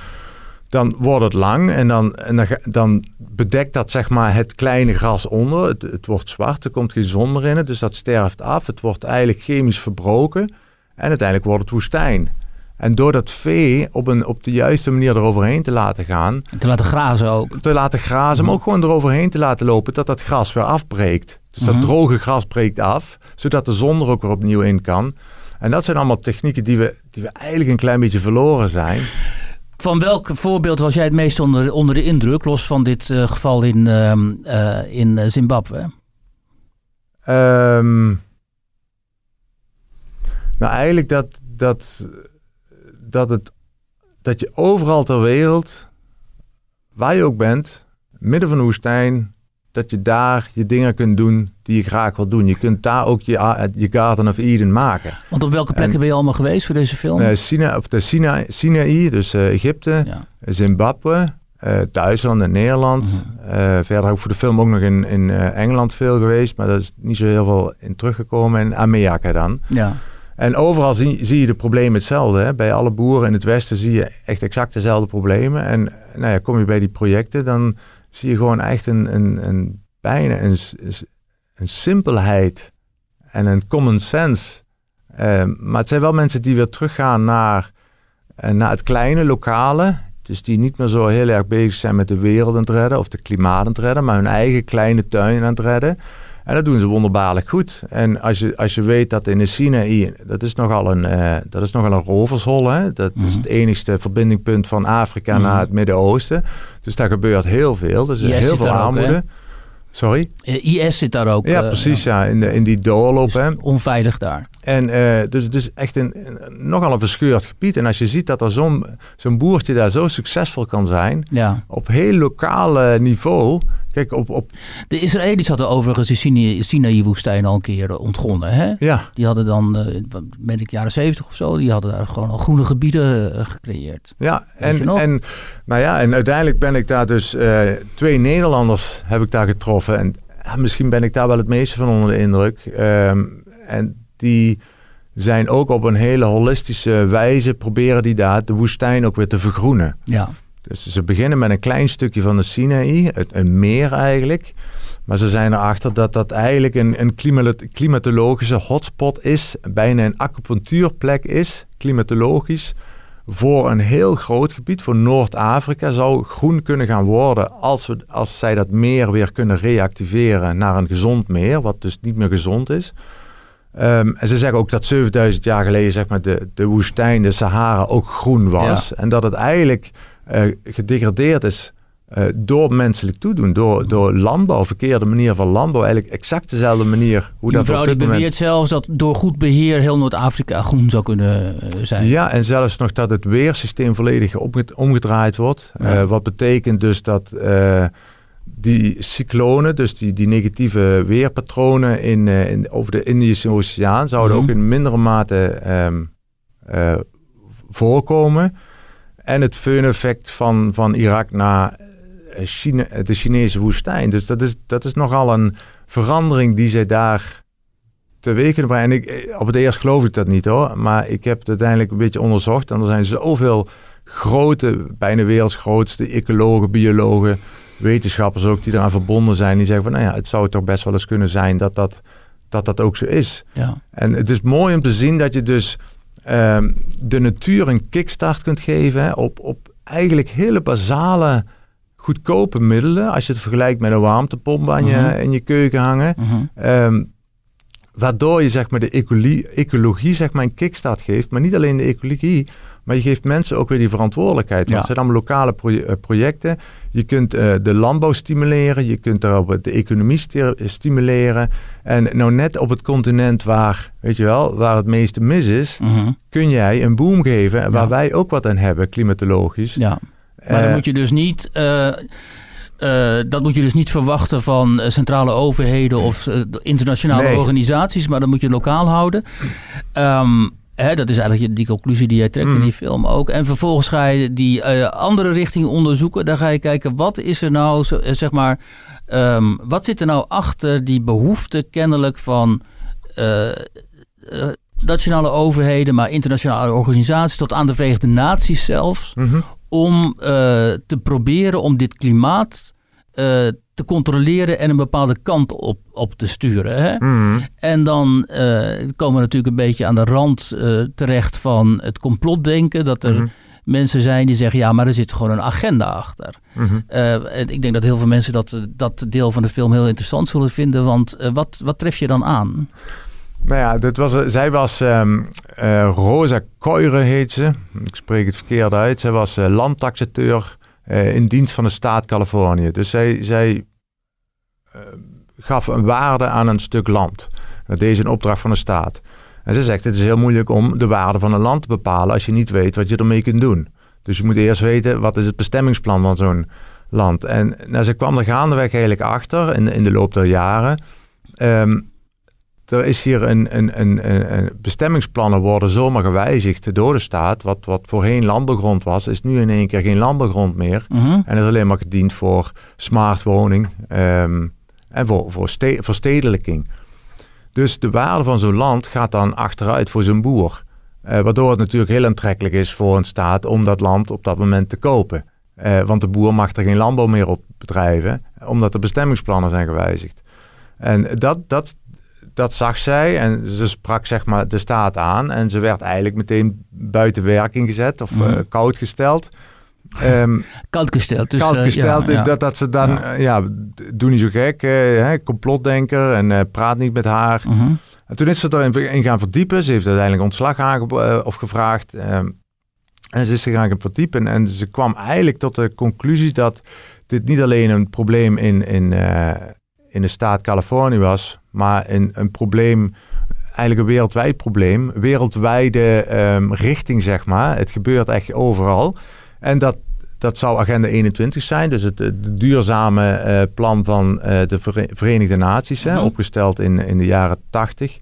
dan wordt het lang en dan, en dan, dan bedekt dat zeg maar het kleine gras onder. Het, het wordt zwart, er komt geen zon meer in het, dus dat sterft af. Het wordt eigenlijk chemisch verbroken en uiteindelijk wordt het woestijn. En door dat vee op, een, op de juiste manier eroverheen te laten gaan... Te laten grazen ook. Te laten grazen, maar ook gewoon eroverheen te laten lopen... dat dat gras weer afbreekt. Dus dat Mhm. droge gras breekt af, zodat de zon er ook weer opnieuw in kan. En dat zijn allemaal technieken die we, die we eigenlijk een klein beetje verloren zijn. Van welk voorbeeld was jij het meest onder, onder de indruk, los van dit uh, geval in, uh, uh, in Zimbabwe? Um, nou, eigenlijk dat, dat, dat, het, dat je overal ter wereld, waar je ook bent, midden van de woestijn, dat je daar je dingen kunt doen die je graag wil doen. Je kunt daar ook je, je Garden of Eden maken. Want op welke plekken en, ben je allemaal geweest voor deze film? Uh, Sina, of de Sina, Sinaï, dus uh, Egypte, ja. Zimbabwe, uh, Duitsland en Nederland. Mm -hmm. verder ook voor de film ook nog in, in Engeland veel geweest, maar daar is niet zo heel veel in teruggekomen. En Amerika dan. Ja. En overal zie, zie, je de problemen hetzelfde. Hè? Bij alle boeren in het Westen zie je echt exact dezelfde problemen. En nou ja, kom je bij die projecten, dan zie je gewoon echt een, een, een bijna een, een simpelheid en een common sense. Uh, maar het zijn wel mensen die weer teruggaan naar, uh, naar het kleine, lokale. Dus die niet meer zo heel erg bezig zijn met de wereld aan het redden of de klimaat aan het redden, maar hun eigen kleine tuin aan het redden. En dat doen ze wonderbaarlijk goed. En als je, als je weet dat in de Sinaï, dat is nogal een, uh, dat is nogal een rovershol. Hè? Dat mm -hmm. is het enigste verbindingpunt van Afrika mm -hmm. naar het Midden-Oosten. Dus daar gebeurt heel veel. Dus yes, heel veel armoede. Ook, Sorry? IS zit daar ook. Ja, uh, precies. Ja. In, de, in die doorloop. Hè? Onveilig daar. En uh, dus het is echt een, een, nogal een verscheurd gebied. En als je ziet dat er zo'n zo'n boertje daar zo succesvol kan zijn. Ja. Op heel lokaal niveau. Kijk, op, op... De Israëli's hadden overigens de Sinaï-woestijn al een keer ontgonnen. Hè? Ja. Die hadden dan, uh, ben ik jaren zeventig of zo, die hadden daar gewoon al groene gebieden uh, gecreëerd. Ja, en, en, nou ja, en uiteindelijk ben ik daar dus, uh, twee Nederlanders heb ik daar getroffen. En misschien ben ik daar wel het meeste van onder de indruk. Um, en die zijn ook op een hele holistische wijze, proberen die daar de woestijn ook weer te vergroenen. Ja. Dus ze beginnen met een klein stukje van de Sinaï, een meer eigenlijk. Maar ze zijn erachter dat dat eigenlijk een, een klimatologische hotspot is. Bijna een acupunctuurplek is, klimatologisch. Voor een heel groot gebied, voor Noord-Afrika, zou groen kunnen gaan worden als, we, als zij dat meer weer kunnen reactiveren naar een gezond meer, wat dus niet meer gezond is. Um, en ze zeggen ook dat 7000 jaar geleden zeg maar, de, de woestijn, de Sahara, ook groen was. Ja. En dat het eigenlijk gedegradeerd is uh, door menselijk toedoen, door, door landbouw, verkeerde manier van landbouw. Eigenlijk exact dezelfde manier. Hoe die mevrouw die beweert moment... zelfs dat door goed beheer heel Noord-Afrika groen zou kunnen uh, zijn. Ja, en zelfs nog dat het weersysteem volledig omgedraaid wordt. Ja. wat betekent dus dat die cyclonen, dus die, die negatieve weerpatronen in, uh, in, over de Indische Oceaan, zouden mm -hmm. ook in mindere mate um, uh, voorkomen. En het feun-effect van, van Irak naar eh, China, de Chinese woestijn. Dus dat is, dat is nogal een verandering die zij daar teweeg kunnen brengen. En ik, eh, op het eerst geloof ik dat niet hoor. Maar ik heb het uiteindelijk een beetje onderzocht. En er zijn zoveel grote, bijna werelds grootste ecologen, biologen, wetenschappers ook, die eraan verbonden zijn. Die zeggen van, nou ja, het zou toch best wel eens kunnen zijn dat dat, dat, dat ook zo is. Ja. En het is mooi om te zien dat je dus ehm, de natuur een kickstart kunt geven hè, op, op eigenlijk hele basale, goedkope middelen. Als je het vergelijkt met een warmtepomp aan je, Mhm. in je keuken hangen. Mhm. Ehm, waardoor je zeg maar, de ecologie, ecologie zeg maar, een kickstart geeft. Maar niet alleen de ecologie, maar je geeft mensen ook weer die verantwoordelijkheid. Want Ja. het zijn allemaal lokale proje- eh, projecten. Je kunt eh, de landbouw stimuleren, je kunt daarop de economie sti- stimuleren. En nou net op het continent waar, weet je wel, waar het meeste mis is, Mhm. kun jij een boom geven waar Ja. wij ook wat aan hebben, klimatologisch. Ja. Maar dan Eh, moet je dus niet. eh, eh, dat moet je dus niet verwachten van eh, centrale overheden of eh, internationale Nee. organisaties, maar dat moet je lokaal houden. Ehm, dat is eigenlijk die conclusie die jij trekt in Mm. die film ook. En vervolgens ga je die eh, andere richting onderzoeken. Dan ga je kijken, wat is er nou, eh, zeg maar, ehm, wat zit er nou achter die behoefte kennelijk van eh, nationale overheden, maar internationale organisaties, tot aan de Verenigde Naties zelfs mhm. om te proberen om dit klimaat te controleren en een bepaalde kant op, op te sturen. Hè? Mhm. En dan eh, komen we natuurlijk een beetje aan de rand eh, terecht van het complotdenken. Dat er Mhm. mensen zijn die zeggen, ja, maar er zit gewoon een agenda achter. En ik denk dat heel veel mensen dat, dat deel van de film heel interessant zullen vinden. Want wat, wat tref je dan aan? Nou ja, dit was, zij was ehm, eh, Rosa Coire heet ze. Ik spreek het verkeerd uit. Zij was landtaxateur eh, in dienst van de staat Californië. Dus zij, zij eh, gaf een waarde aan een stuk land. Dat deed ze in opdracht van de staat. En ze zegt, het is heel moeilijk om de waarde van een land te bepalen als je niet weet wat je ermee kunt doen. Dus je moet eerst weten, wat is het bestemmingsplan van zo'n land? En nou, ze kwam er gaandeweg eigenlijk achter in, in de loop der jaren. Ehm, er is hier een, een, een, bestemmingsplannen worden zomaar gewijzigd door de staat. Wat, wat voorheen landbouwgrond was, is nu in één keer geen landbouwgrond meer. Mhm. En is alleen maar gediend voor smart woning ehm, en voor, voor ste- verstedelijking. Dus de waarde van zo'n land gaat dan achteruit voor zo'n boer. Eh, waardoor het natuurlijk heel aantrekkelijk is voor een staat om dat land op dat moment te kopen. Eh, want de boer mag er geen landbouw meer op bedrijven, omdat de bestemmingsplannen zijn gewijzigd. En dat, dat, dat zag zij en ze sprak zeg maar de staat aan en ze werd eigenlijk meteen buiten werking gezet of Mhm. eh, koud gesteld. Ehm, Koud gesteld. Dus, koud eh, gesteld. ja. Dat, dat ze dan, Ja. ja, doe niet zo gek, eh, hè, complotdenker en eh, praat niet met haar. Mhm. En toen is ze erin in gaan verdiepen. Ze heeft uiteindelijk ontslag aangebo- eh, of gevraagd. ehm, en ze is zich gaan verdiepen. En ze kwam eigenlijk tot de conclusie dat dit niet alleen een probleem in, in, eh, in de staat Californië was, maar een, een probleem, eigenlijk een wereldwijd probleem. Wereldwijde ehm, richting, zeg maar. Het gebeurt echt overal. En dat, dat zou Agenda 21 zijn, dus het, het duurzame eh, plan van eh, de Vere- Verenigde Naties, hè, Mhm. opgesteld in, in de jaren 80.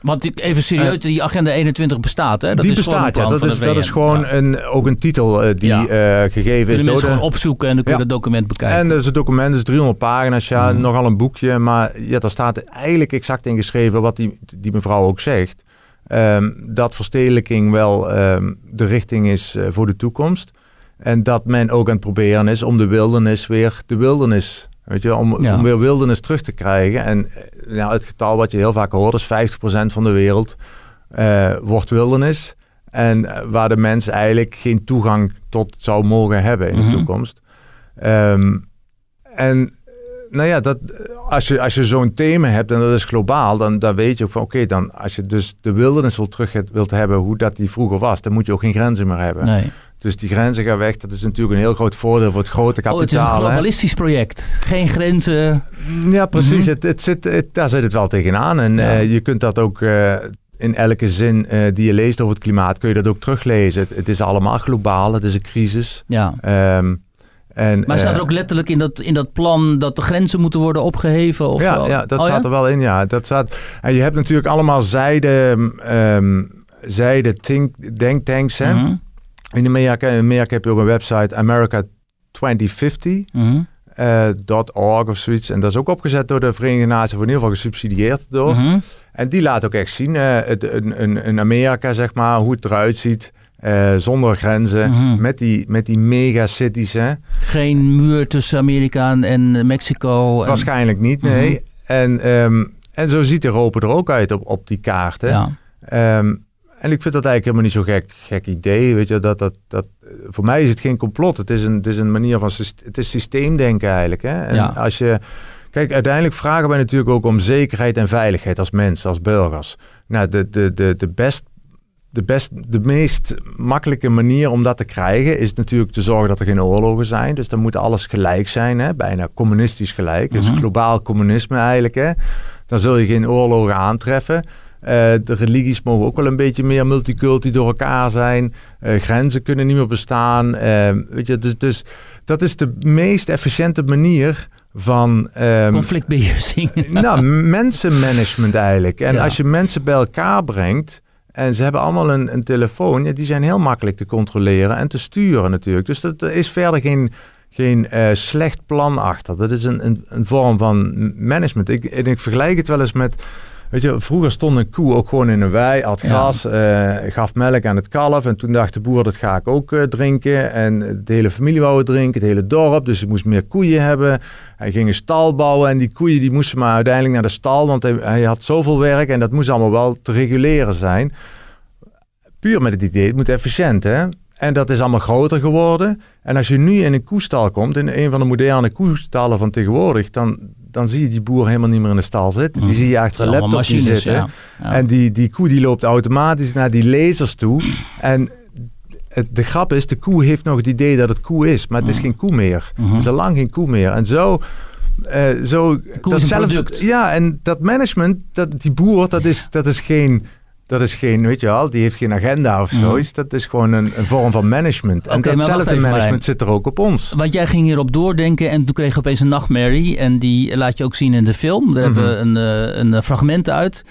Want ik- even serieus, die agenda 21 bestaat, hè? Dat die is bestaat, ja. Dat is, dat is gewoon Ja. een, ook een titel eh, die Ja. eh, gegeven is Kunnen door mensen gewoon opzoeken en dan kun je Ja. het document bekijken. En dus het document is 300 pagina's, ja, Mhm. nogal een boekje. Maar ja, daar staat eigenlijk exact in geschreven wat die, die mevrouw ook zegt. Ehm, dat verstedelijking wel ehm, de richting is eh, voor de toekomst. En dat men ook aan het proberen is om de wildernis weer de wildernis... Weet je, om, Ja. om weer wildernis terug te krijgen. En eh, ja, het getal wat je heel vaak hoort is 50% van de wereld eh, wordt wildernis. En eh, waar de mens eigenlijk geen toegang tot zou mogen hebben in Mhm. de toekomst. Ehm, en nou ja, dat, als je, als je zo'n thema hebt en dat is globaal, dan, dan weet je ook van oké, dan als je dus de wildernis wil terug wilt hebben hoe dat die vroeger was, dan moet je ook geen grenzen meer hebben. Nee. Dus die grenzen gaan weg. Dat is natuurlijk een heel groot voordeel voor het grote Oh, het is een kapitaal. hè. globalistisch project. Geen grenzen. Ja, precies. Mhm. het, het zit, het- daar zit het wel tegenaan. En Ja. eh, je kunt dat ook eh, in elke zin eh, die je leest over het klimaat, kun je dat ook teruglezen. Het, het is allemaal globaal, het is een crisis. Ja. Ehm, en, Maar staat er ook letterlijk in dat, in dat plan dat de grenzen moeten worden opgeheven? Of ja, wel? ja, dat Oh, staat er wel in, ja. Dat staat, en je hebt natuurlijk allemaal zijde, ehm zijde think, denktanks, hè. Mhm. In Amerika, in Amerika heb je ook een website America 2050. Mhm. eh, .org of zoiets. En dat is ook opgezet door de Verenigde Naties, of in ieder geval gesubsidieerd door. Mhm. En die laat ook echt zien, eh, het, een, een, een Amerika, zeg maar, hoe het eruit ziet. eh, zonder grenzen, Mhm. met die, met die megacities. hè. Geen muur tussen Amerika en- Mexico. en- Waarschijnlijk niet, nee. En, ehm, en zo ziet Europa er ook uit op, op die kaarten. Ja. Ehm, en ik vind dat eigenlijk helemaal niet zo'n gek, gek idee. Weet je, dat, dat, dat, voor mij is het geen complot. Het is een, het is een manier van het is systeemdenken eigenlijk. Hè? En Ja. als je. Kijk, uiteindelijk vragen wij natuurlijk ook om zekerheid en veiligheid als mensen, als burgers. Nou, de, de, de, de, best, de, best, de meest makkelijke manier om dat te krijgen is natuurlijk te zorgen dat er geen oorlogen zijn. Dus dan moet alles gelijk zijn, hè? bijna communistisch gelijk. Dus Mhm. globaal communisme eigenlijk. Hè? Dan zul je geen oorlogen aantreffen. Eh, de religies mogen ook wel een beetje meer multiculti door elkaar zijn. Eh, grenzen kunnen niet meer bestaan. Eh, weet je, dus, dus dat is de meest efficiënte manier van ehm, Conflictbeheersing. nou, mensenmanagement eigenlijk. En Ja. als je mensen bij elkaar brengt en ze hebben allemaal een, een telefoon, ja, die zijn heel makkelijk te controleren en te sturen natuurlijk. Dus dat er is verder geen, geen slecht plan achter. Dat is een, een, een vorm van management. Ik, en ik vergelijk het wel eens met. Weet je, vroeger stond een koe ook gewoon in een wei, had Ja. gras, eh, gaf melk aan het kalf. En toen dacht de boer, dat ga ik ook eh, drinken. En de hele familie wou het drinken, het hele dorp. Dus hij moest meer koeien hebben. Hij ging een stal bouwen en die koeien die moesten maar uiteindelijk naar de stal. Want hij, hij had zoveel werk en dat moest allemaal wel te reguleren zijn. Puur met het idee, het moet efficiënt hè. En dat is allemaal groter geworden. En als je nu in een koestal komt, in een van de moderne koestallen van tegenwoordig, dan, dan zie je die boer helemaal niet meer in de stal zitten. Die zie je achter een Allemaal laptop zitten. ja. Ja. En die, die koe die loopt automatisch naar die lasers toe. En het, de grap is, de koe heeft nog het idee dat het koe is, maar het is geen koe meer. Mhm. Het is al lang geen koe meer. En zo... eh zo een datzelfde- product. Ja, en dat management, dat, die boer, dat is, dat is geen... Dat is geen, weet je wel, die heeft geen agenda of Mhm. zoiets. Dat is gewoon een, een vorm van management. En datzelfde even, Marijn. management zit er ook op ons. Want jij ging hierop doordenken en toen kreeg je opeens een nachtmerrie. En die laat je ook zien in de film. Daar hebben we een, eh, een eh, fragment uit.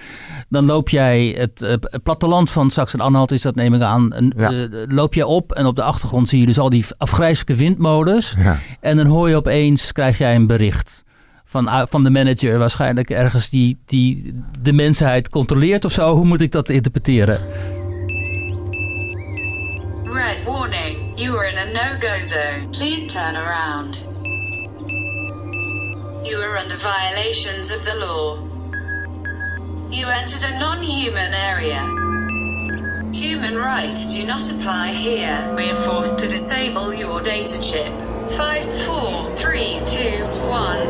Dan loop jij het, eh, het platteland van Saxe-Anhalt, is dat neem ik aan. En, Ja. loop jij op en op de achtergrond zie je dus al die afgrijzelijke windmolens. Ja. En dan hoor je opeens, krijg jij een bericht. Van, uh, van de manager waarschijnlijk ergens die, die de mensheid controleert of zo. Hoe moet ik dat interpreteren? Red warning. You are in a no-go zone. Please turn around. You are under violations of the law. You entered a non-human area. Human rights do not apply here. We are forced to disable your data chip. Five, four, three, two, one.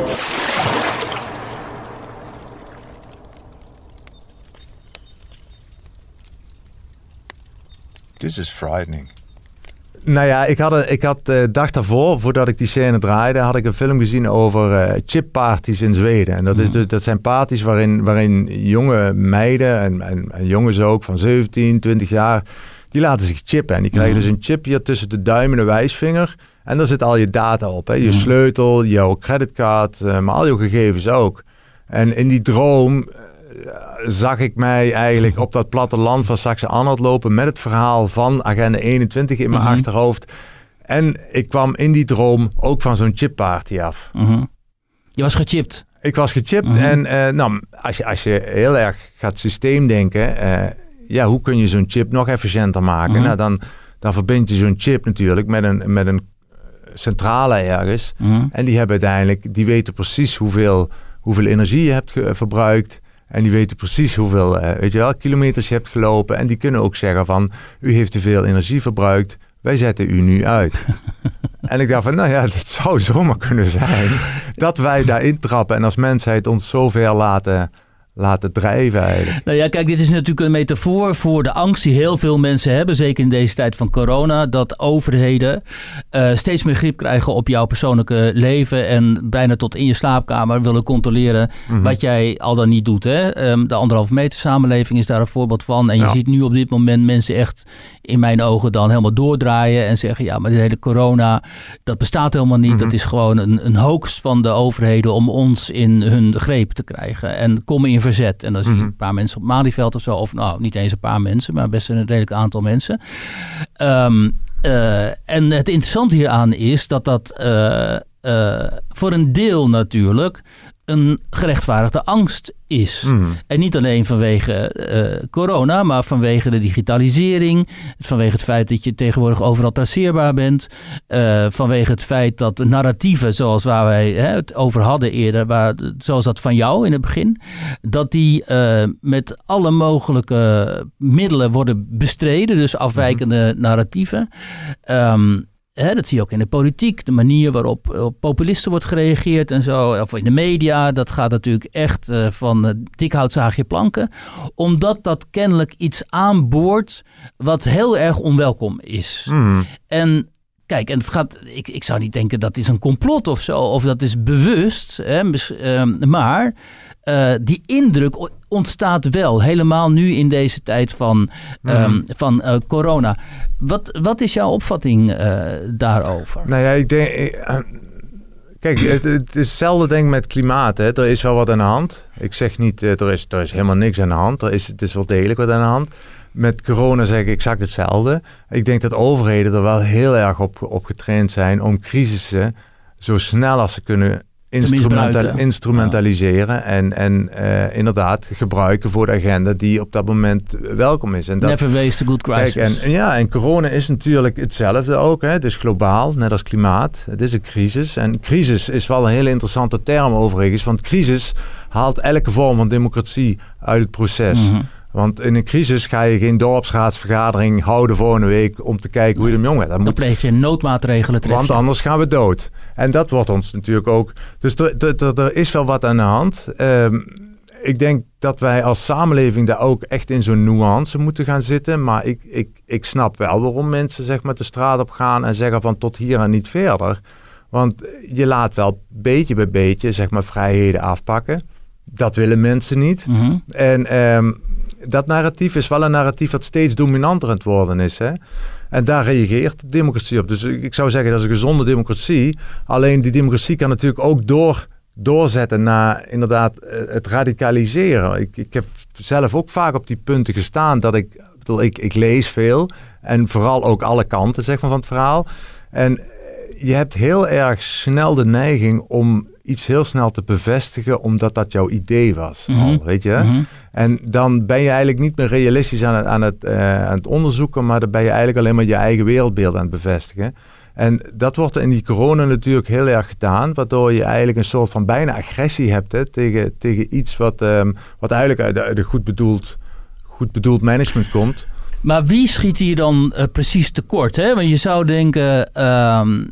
This is frightening. Nou ja, ik had, een- ik had de dag daarvoor, voordat ik die scène draaide, had ik een film gezien over eh chipparties in Zweden. En dat, is dus, dat zijn parties waarin, waarin jonge meiden en, en, en jongens ook van 17, 20 jaar, die laten zich chippen. En die krijgen dus een chip hier tussen de duim en de wijsvinger. En daar zit al je data op. Hè? Je sleutel, jouw creditcard, eh, maar al je gegevens ook. En in die droom eh, zag ik mij eigenlijk op dat platteland van Saxe-Anhalt lopen met het verhaal van Agenda 21 in mijn Mhm. achterhoofd. En ik kwam in die droom ook van zo'n chipparty af. Mhm. Je was gechipt. Ik was gechipt Mhm. en eh, nou, als, je, als je heel erg gaat systeemdenken, eh ja, hoe kun je zo'n chip nog efficiënter maken? Nou, dan, dan verbind je zo'n chip natuurlijk met een, met een centrale ergens. En die hebben uiteindelijk, die weten precies hoeveel, hoeveel energie je hebt verbruikt. En die weten precies hoeveel eh, weet je wel, kilometers je hebt gelopen. En die kunnen ook zeggen van, u heeft te veel energie verbruikt. Wij zetten u nu uit. en ik dacht van, nou ja, dat zou zomaar kunnen zijn. Dat wij daarin trappen en als mensheid ons zover laten, laten drijven eigenlijk. Nou ja, kijk, dit is natuurlijk een metafoor voor de angst die heel veel mensen hebben. Zeker in deze tijd van corona. Dat overheden eh, steeds meer grip krijgen op jouw persoonlijke leven. En bijna tot in je slaapkamer willen controleren Mhm. wat jij al dan niet doet. Hè? Ehm, de anderhalve meter samenleving is daar een voorbeeld van. En je Ja. ziet nu op dit moment mensen echt in mijn ogen dan helemaal doordraaien. En zeggen, ja, maar de hele corona, dat bestaat helemaal niet. Mhm. Dat is gewoon een, een hoax van de overheden om ons in hun greep te krijgen. En kom in verzet. En dan zie je Mhm. een paar mensen op Malieveld of zo. Of nou, niet eens een paar mensen, maar best een redelijk aantal mensen. Ehm, eh, en het interessante hieraan is dat dat eh, eh, voor een deel natuurlijk een gerechtvaardigde angst is. Hmm. En niet alleen vanwege eh, corona, maar vanwege de digitalisering. Vanwege het feit dat je tegenwoordig overal traceerbaar bent. eh, vanwege het feit dat narratieven, zoals waar wij hè, het over hadden eerder, waar, zoals dat van jou in het begin, dat die eh, met alle mogelijke middelen worden bestreden. Dus afwijkende narratieven. Ehm, Hè, dat zie je ook in de politiek, de manier waarop op populisten wordt gereageerd en zo. Of in de media, dat gaat natuurlijk echt eh, van uh, dik hout zaag je planken. Omdat dat kennelijk iets aanboort wat heel erg onwelkom is. Mhm. En kijk, en het gaat, ik, ik zou niet denken dat is een complot of zo, of dat is bewust. Hè, ehm, maar eh, die indruk ontstaat wel, helemaal nu in deze tijd van, ehm, van eh, corona. Wat, wat is jouw opvatting eh, daarover? Nou ja, ik denk. eh, Kijk, het, het is hetzelfde denk ik met klimaat. Hè. Er is wel wat aan de hand. Ik zeg niet, er is, er is helemaal niks aan de hand. Er is, het is wel degelijk wat aan de hand. Met corona zeg ik exact hetzelfde. Ik denk dat overheden er wel heel erg op, op getraind zijn om crisissen zo snel als ze kunnen instrumentaliseren. En, en eh, inderdaad gebruiken voor de agenda die op dat moment welkom is. En dat, Never waste a good crisis. Kijk, en, en ja, en corona is natuurlijk hetzelfde ook. Hè. Het is globaal, net als klimaat. Het is een crisis. En crisis is wel een hele interessante term overigens. Want crisis haalt elke vorm van democratie uit het proces. Mhm. Want in een crisis ga je geen dorpsraadsvergadering houden volgende week om te kijken hoe je ermee omgaat. Dat Dan moet pleeg je noodmaatregelen tref want anders gaan we dood. En dat wordt ons natuurlijk ook. Dus er is wel wat aan de hand. Ehm, ik denk dat wij als samenleving daar ook echt in zo'n nuance moeten gaan zitten. Maar ik, ik, ik snap wel waarom mensen zeg maar de straat op gaan en zeggen van tot hier en niet verder. Want je laat wel beetje bij beetje zeg maar vrijheden afpakken. Dat willen mensen niet. Mhm. En ehm, dat narratief is wel een narratief dat steeds dominanter aan het worden is. Hè? En daar reageert de democratie op. Dus ik zou zeggen dat is een gezonde democratie. Alleen die democratie kan natuurlijk ook door, doorzetten naar inderdaad eh, het radicaliseren. Ik, ik heb zelf ook vaak op die punten gestaan dat ik, ik bedoel, ik, ik lees veel. En vooral ook alle kanten zeg maar, van het verhaal. En eh, je hebt heel erg snel de neiging om iets heel snel te bevestigen, omdat dat jouw idee was. Mhm. Al, weet je? Mhm. En dan ben je eigenlijk niet meer realistisch aan het, aan, het, eh, aan het onderzoeken, maar dan ben je eigenlijk alleen maar je eigen wereldbeeld aan het bevestigen. En dat wordt in die corona natuurlijk heel erg gedaan, waardoor je eigenlijk een soort van bijna agressie hebt hè, tegen, tegen iets wat, ehm, wat eigenlijk uit goed, bedoeld, goed bedoeld management komt. Maar wie schiet hier dan eh, precies tekort? Hè? Want je zou denken ehm,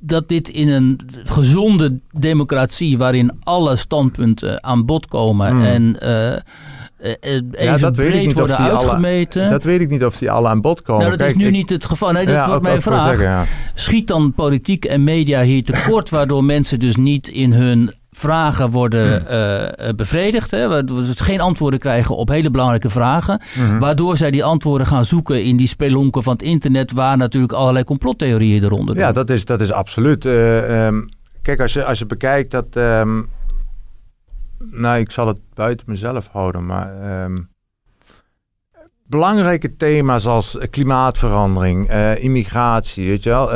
dat dit in een gezonde democratie, waarin alle standpunten aan bod komen Hmm. en eh, eh, even dat weet ik breed niet of worden alle- uitgemeten. Dat weet ik niet of die alle aan bod komen. nou, dat is nu ik- niet het geval. Nee, Ja, wordt mijn vraag. zeggen, ja. Schiet dan politiek en media hier tekort, waardoor mensen dus niet in hun vragen worden eh, eh, bevredigd. Hè? Waardoor ze geen antwoorden krijgen op hele belangrijke vragen. Mhm. Waardoor zij die antwoorden gaan zoeken in die spelonken van het internet, waar natuurlijk allerlei complottheorieën eronder Ja, doen. dat is, dat is absoluut. eh, ehm, kijk, als je, als je bekijkt dat. ehm, nou, ik zal het buiten mezelf houden, maar. ehm, belangrijke thema's als klimaatverandering, immigratie, weet je wel.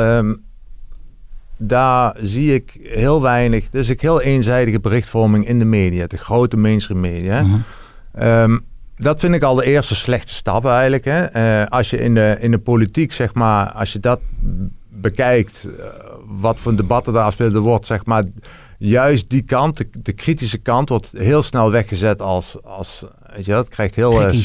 Daar zie ik heel weinig. Dus ik heel eenzijdige berichtvorming in de media, de grote mainstream media. Mhm. Ehm, dat vind ik al de eerste slechte stap eigenlijk. Hè. Eh, als je in de, in de politiek, zeg maar, als je dat bekijkt, eh, wat voor debatten daar afspelen, er wordt zeg maar juist die kant, de, de kritische kant, wordt heel snel weggezet als, als weet je, het krijgt heel eh.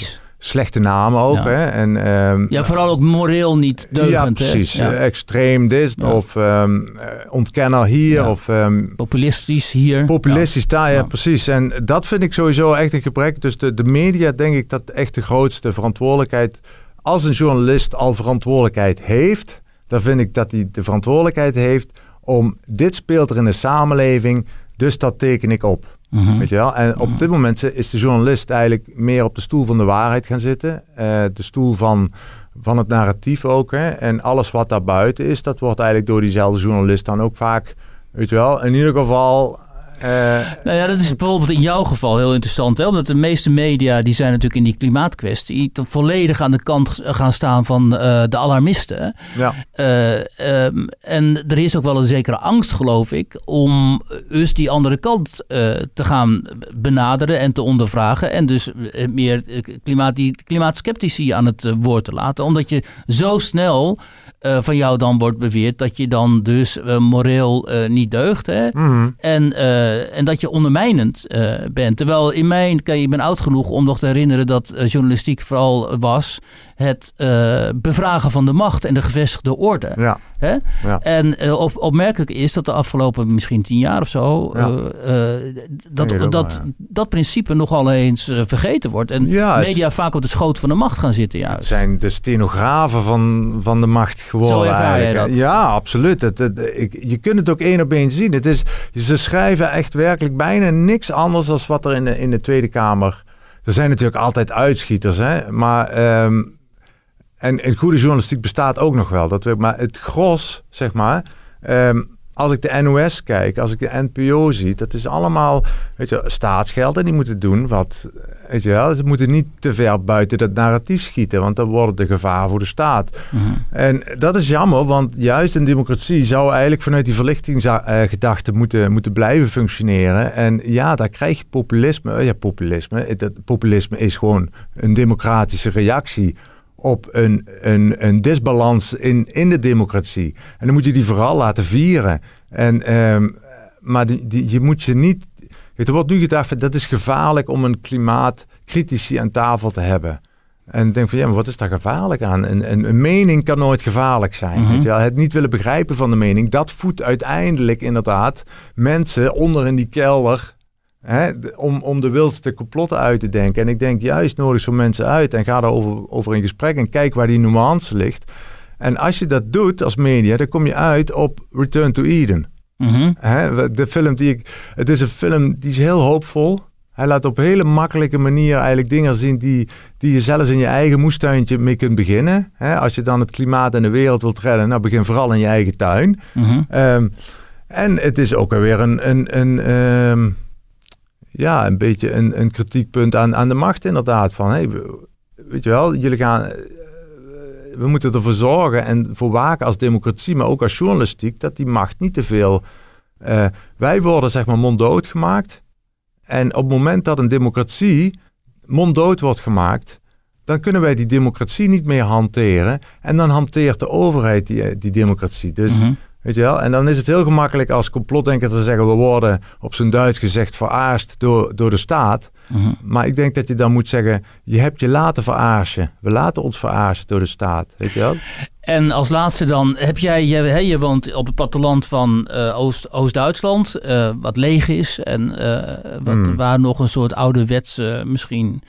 Slechte namen ook. Ja. Hè. En, ehm, Ja, vooral ook moreel niet deugend. ja, precies. Ja. Eh, Extreem dit, Ja. of ehm, eh, ontkenner hier, of ehm, Populistisch hier. Populistisch daar, ja. Ja. precies. En dat vind ik sowieso echt een gebrek. Dus de, de media, denk ik, dat echt de grootste verantwoordelijkheid... Als een journalist al verantwoordelijkheid heeft... dan vind ik dat hij de verantwoordelijkheid heeft om... dit speelt er in de samenleving, dus dat teken ik op. Mhm. Weet je wel? En op dit moment is de journalist eigenlijk meer op de stoel van de waarheid gaan zitten. Eh, de stoel van, van het narratief ook. Hè? En alles wat daar buiten is, dat wordt eigenlijk door diezelfde journalist dan ook vaak, weet je wel, in ieder geval Nou ja, dat is bijvoorbeeld in jouw geval heel interessant. Hè? Omdat de meeste media, die zijn natuurlijk in die klimaatkwestie... volledig aan de kant gaan staan van eh, de alarmisten. ja. Eh, ehm, en er is ook wel een zekere angst, geloof ik... om dus die andere kant eh, te gaan benaderen en te ondervragen... en dus eh, meer eh, klimaat, die klimaatskeptici aan het eh, woord te laten. Omdat je zo snel eh, van jou dan wordt beweerd... dat je dan dus eh, moreel eh, niet deugt, hè? Mhm. En, en dat je ondermijnend bent. Terwijl in mijn, ik ben oud genoeg om nog te herinneren dat journalistiek vooral was het eh, bevragen van de macht en de gevestigde orde. ja. Hè? Ja. En eh, op, opmerkelijk is dat de afgelopen misschien tien jaar of zo, Ja. eh, dat, het dat, ja. dat principe nogal eens vergeten wordt. En Ja, het- media vaak op de schoot van de macht gaan zitten Het juist. zijn de stenografen van, van de macht geworden. Zo eigenlijk. dat? Ja, absoluut. Het, het- ik, je kunt het ook één op één zien. Het is, ze schrijven echt werkelijk bijna niks anders dan wat er in de, in de Tweede Kamer. Er zijn natuurlijk altijd uitschieters, hè? maar. ehm, en, en goede journalistiek bestaat ook nog wel. Dat ik. maar het gros, zeg maar. ehm, als ik de NOS kijk, als ik de NPO zie, dat is allemaal weet je, staatsgeld en die moeten doen wat, weet je wel, ze moeten niet te ver buiten dat narratief schieten, want dan wordt het een gevaar voor de staat. Mhm. En dat is jammer, want juist een democratie zou eigenlijk vanuit die verlichtingsgedachte moeten, moeten blijven functioneren. En ja, daar krijg je populisme. Ja, populisme. Het populisme is gewoon een democratische reactie op een, een, een disbalans in, in de democratie. En dan moet je die vooral laten vieren. En, ehm, maar die, die, je moet je niet... Weet, er wordt nu gedacht, dat is gevaarlijk om een klimaatcritici aan tafel te hebben. En ik denk van, ja, maar wat is daar gevaarlijk aan? Een, een, een mening kan nooit gevaarlijk zijn. Mhm. weet je wel? Het niet willen begrijpen van de mening, dat voedt uiteindelijk inderdaad mensen onder in die kelder... Hè, om, om de wildste complotten uit te denken. En ik denk juist nodig zo'n mensen uit en ga daarover over in gesprek en kijk waar die nuance ligt. En als je dat doet als media, dan kom je uit op Return to Eden. Mhm. Hè, de film die ik. Het is een film die is heel hoopvol. Hij laat op een hele makkelijke manier eigenlijk dingen zien die, die je zelfs in je eigen moestuintje mee kunt beginnen. Als je dan het klimaat en de wereld wilt redden, nou begin vooral in je eigen tuin. Mhm. Ehm, en het is ook weer een, een, een, ehm, ja, een beetje een, een kritiekpunt aan, aan de macht inderdaad. Van, hey, we- weet je wel, jullie gaan, eh, we moeten ervoor zorgen en voor waken als democratie, maar ook als journalistiek, dat die macht niet te veel... eh, wij worden zeg maar monddood gemaakt. En op het moment dat een democratie monddood wordt gemaakt, dan kunnen wij die democratie niet meer hanteren. En dan hanteert de overheid die, die democratie. Dus Mhm. Weet je wel? En dan is het heel gemakkelijk als complotdenker te zeggen... we worden op zijn Duits gezegd veraarst door, door de staat. Mhm. Maar ik denk dat je dan moet zeggen... je hebt je laten veraarsen. We laten ons veraarsen door de staat. Weet je wel? En als laatste dan, heb jij, je, hè, je woont op het platteland van eh, Oost, Oost-Duitsland, eh, wat leeg is en eh, wat, Hmm. waar nog een soort ouderwetse misschien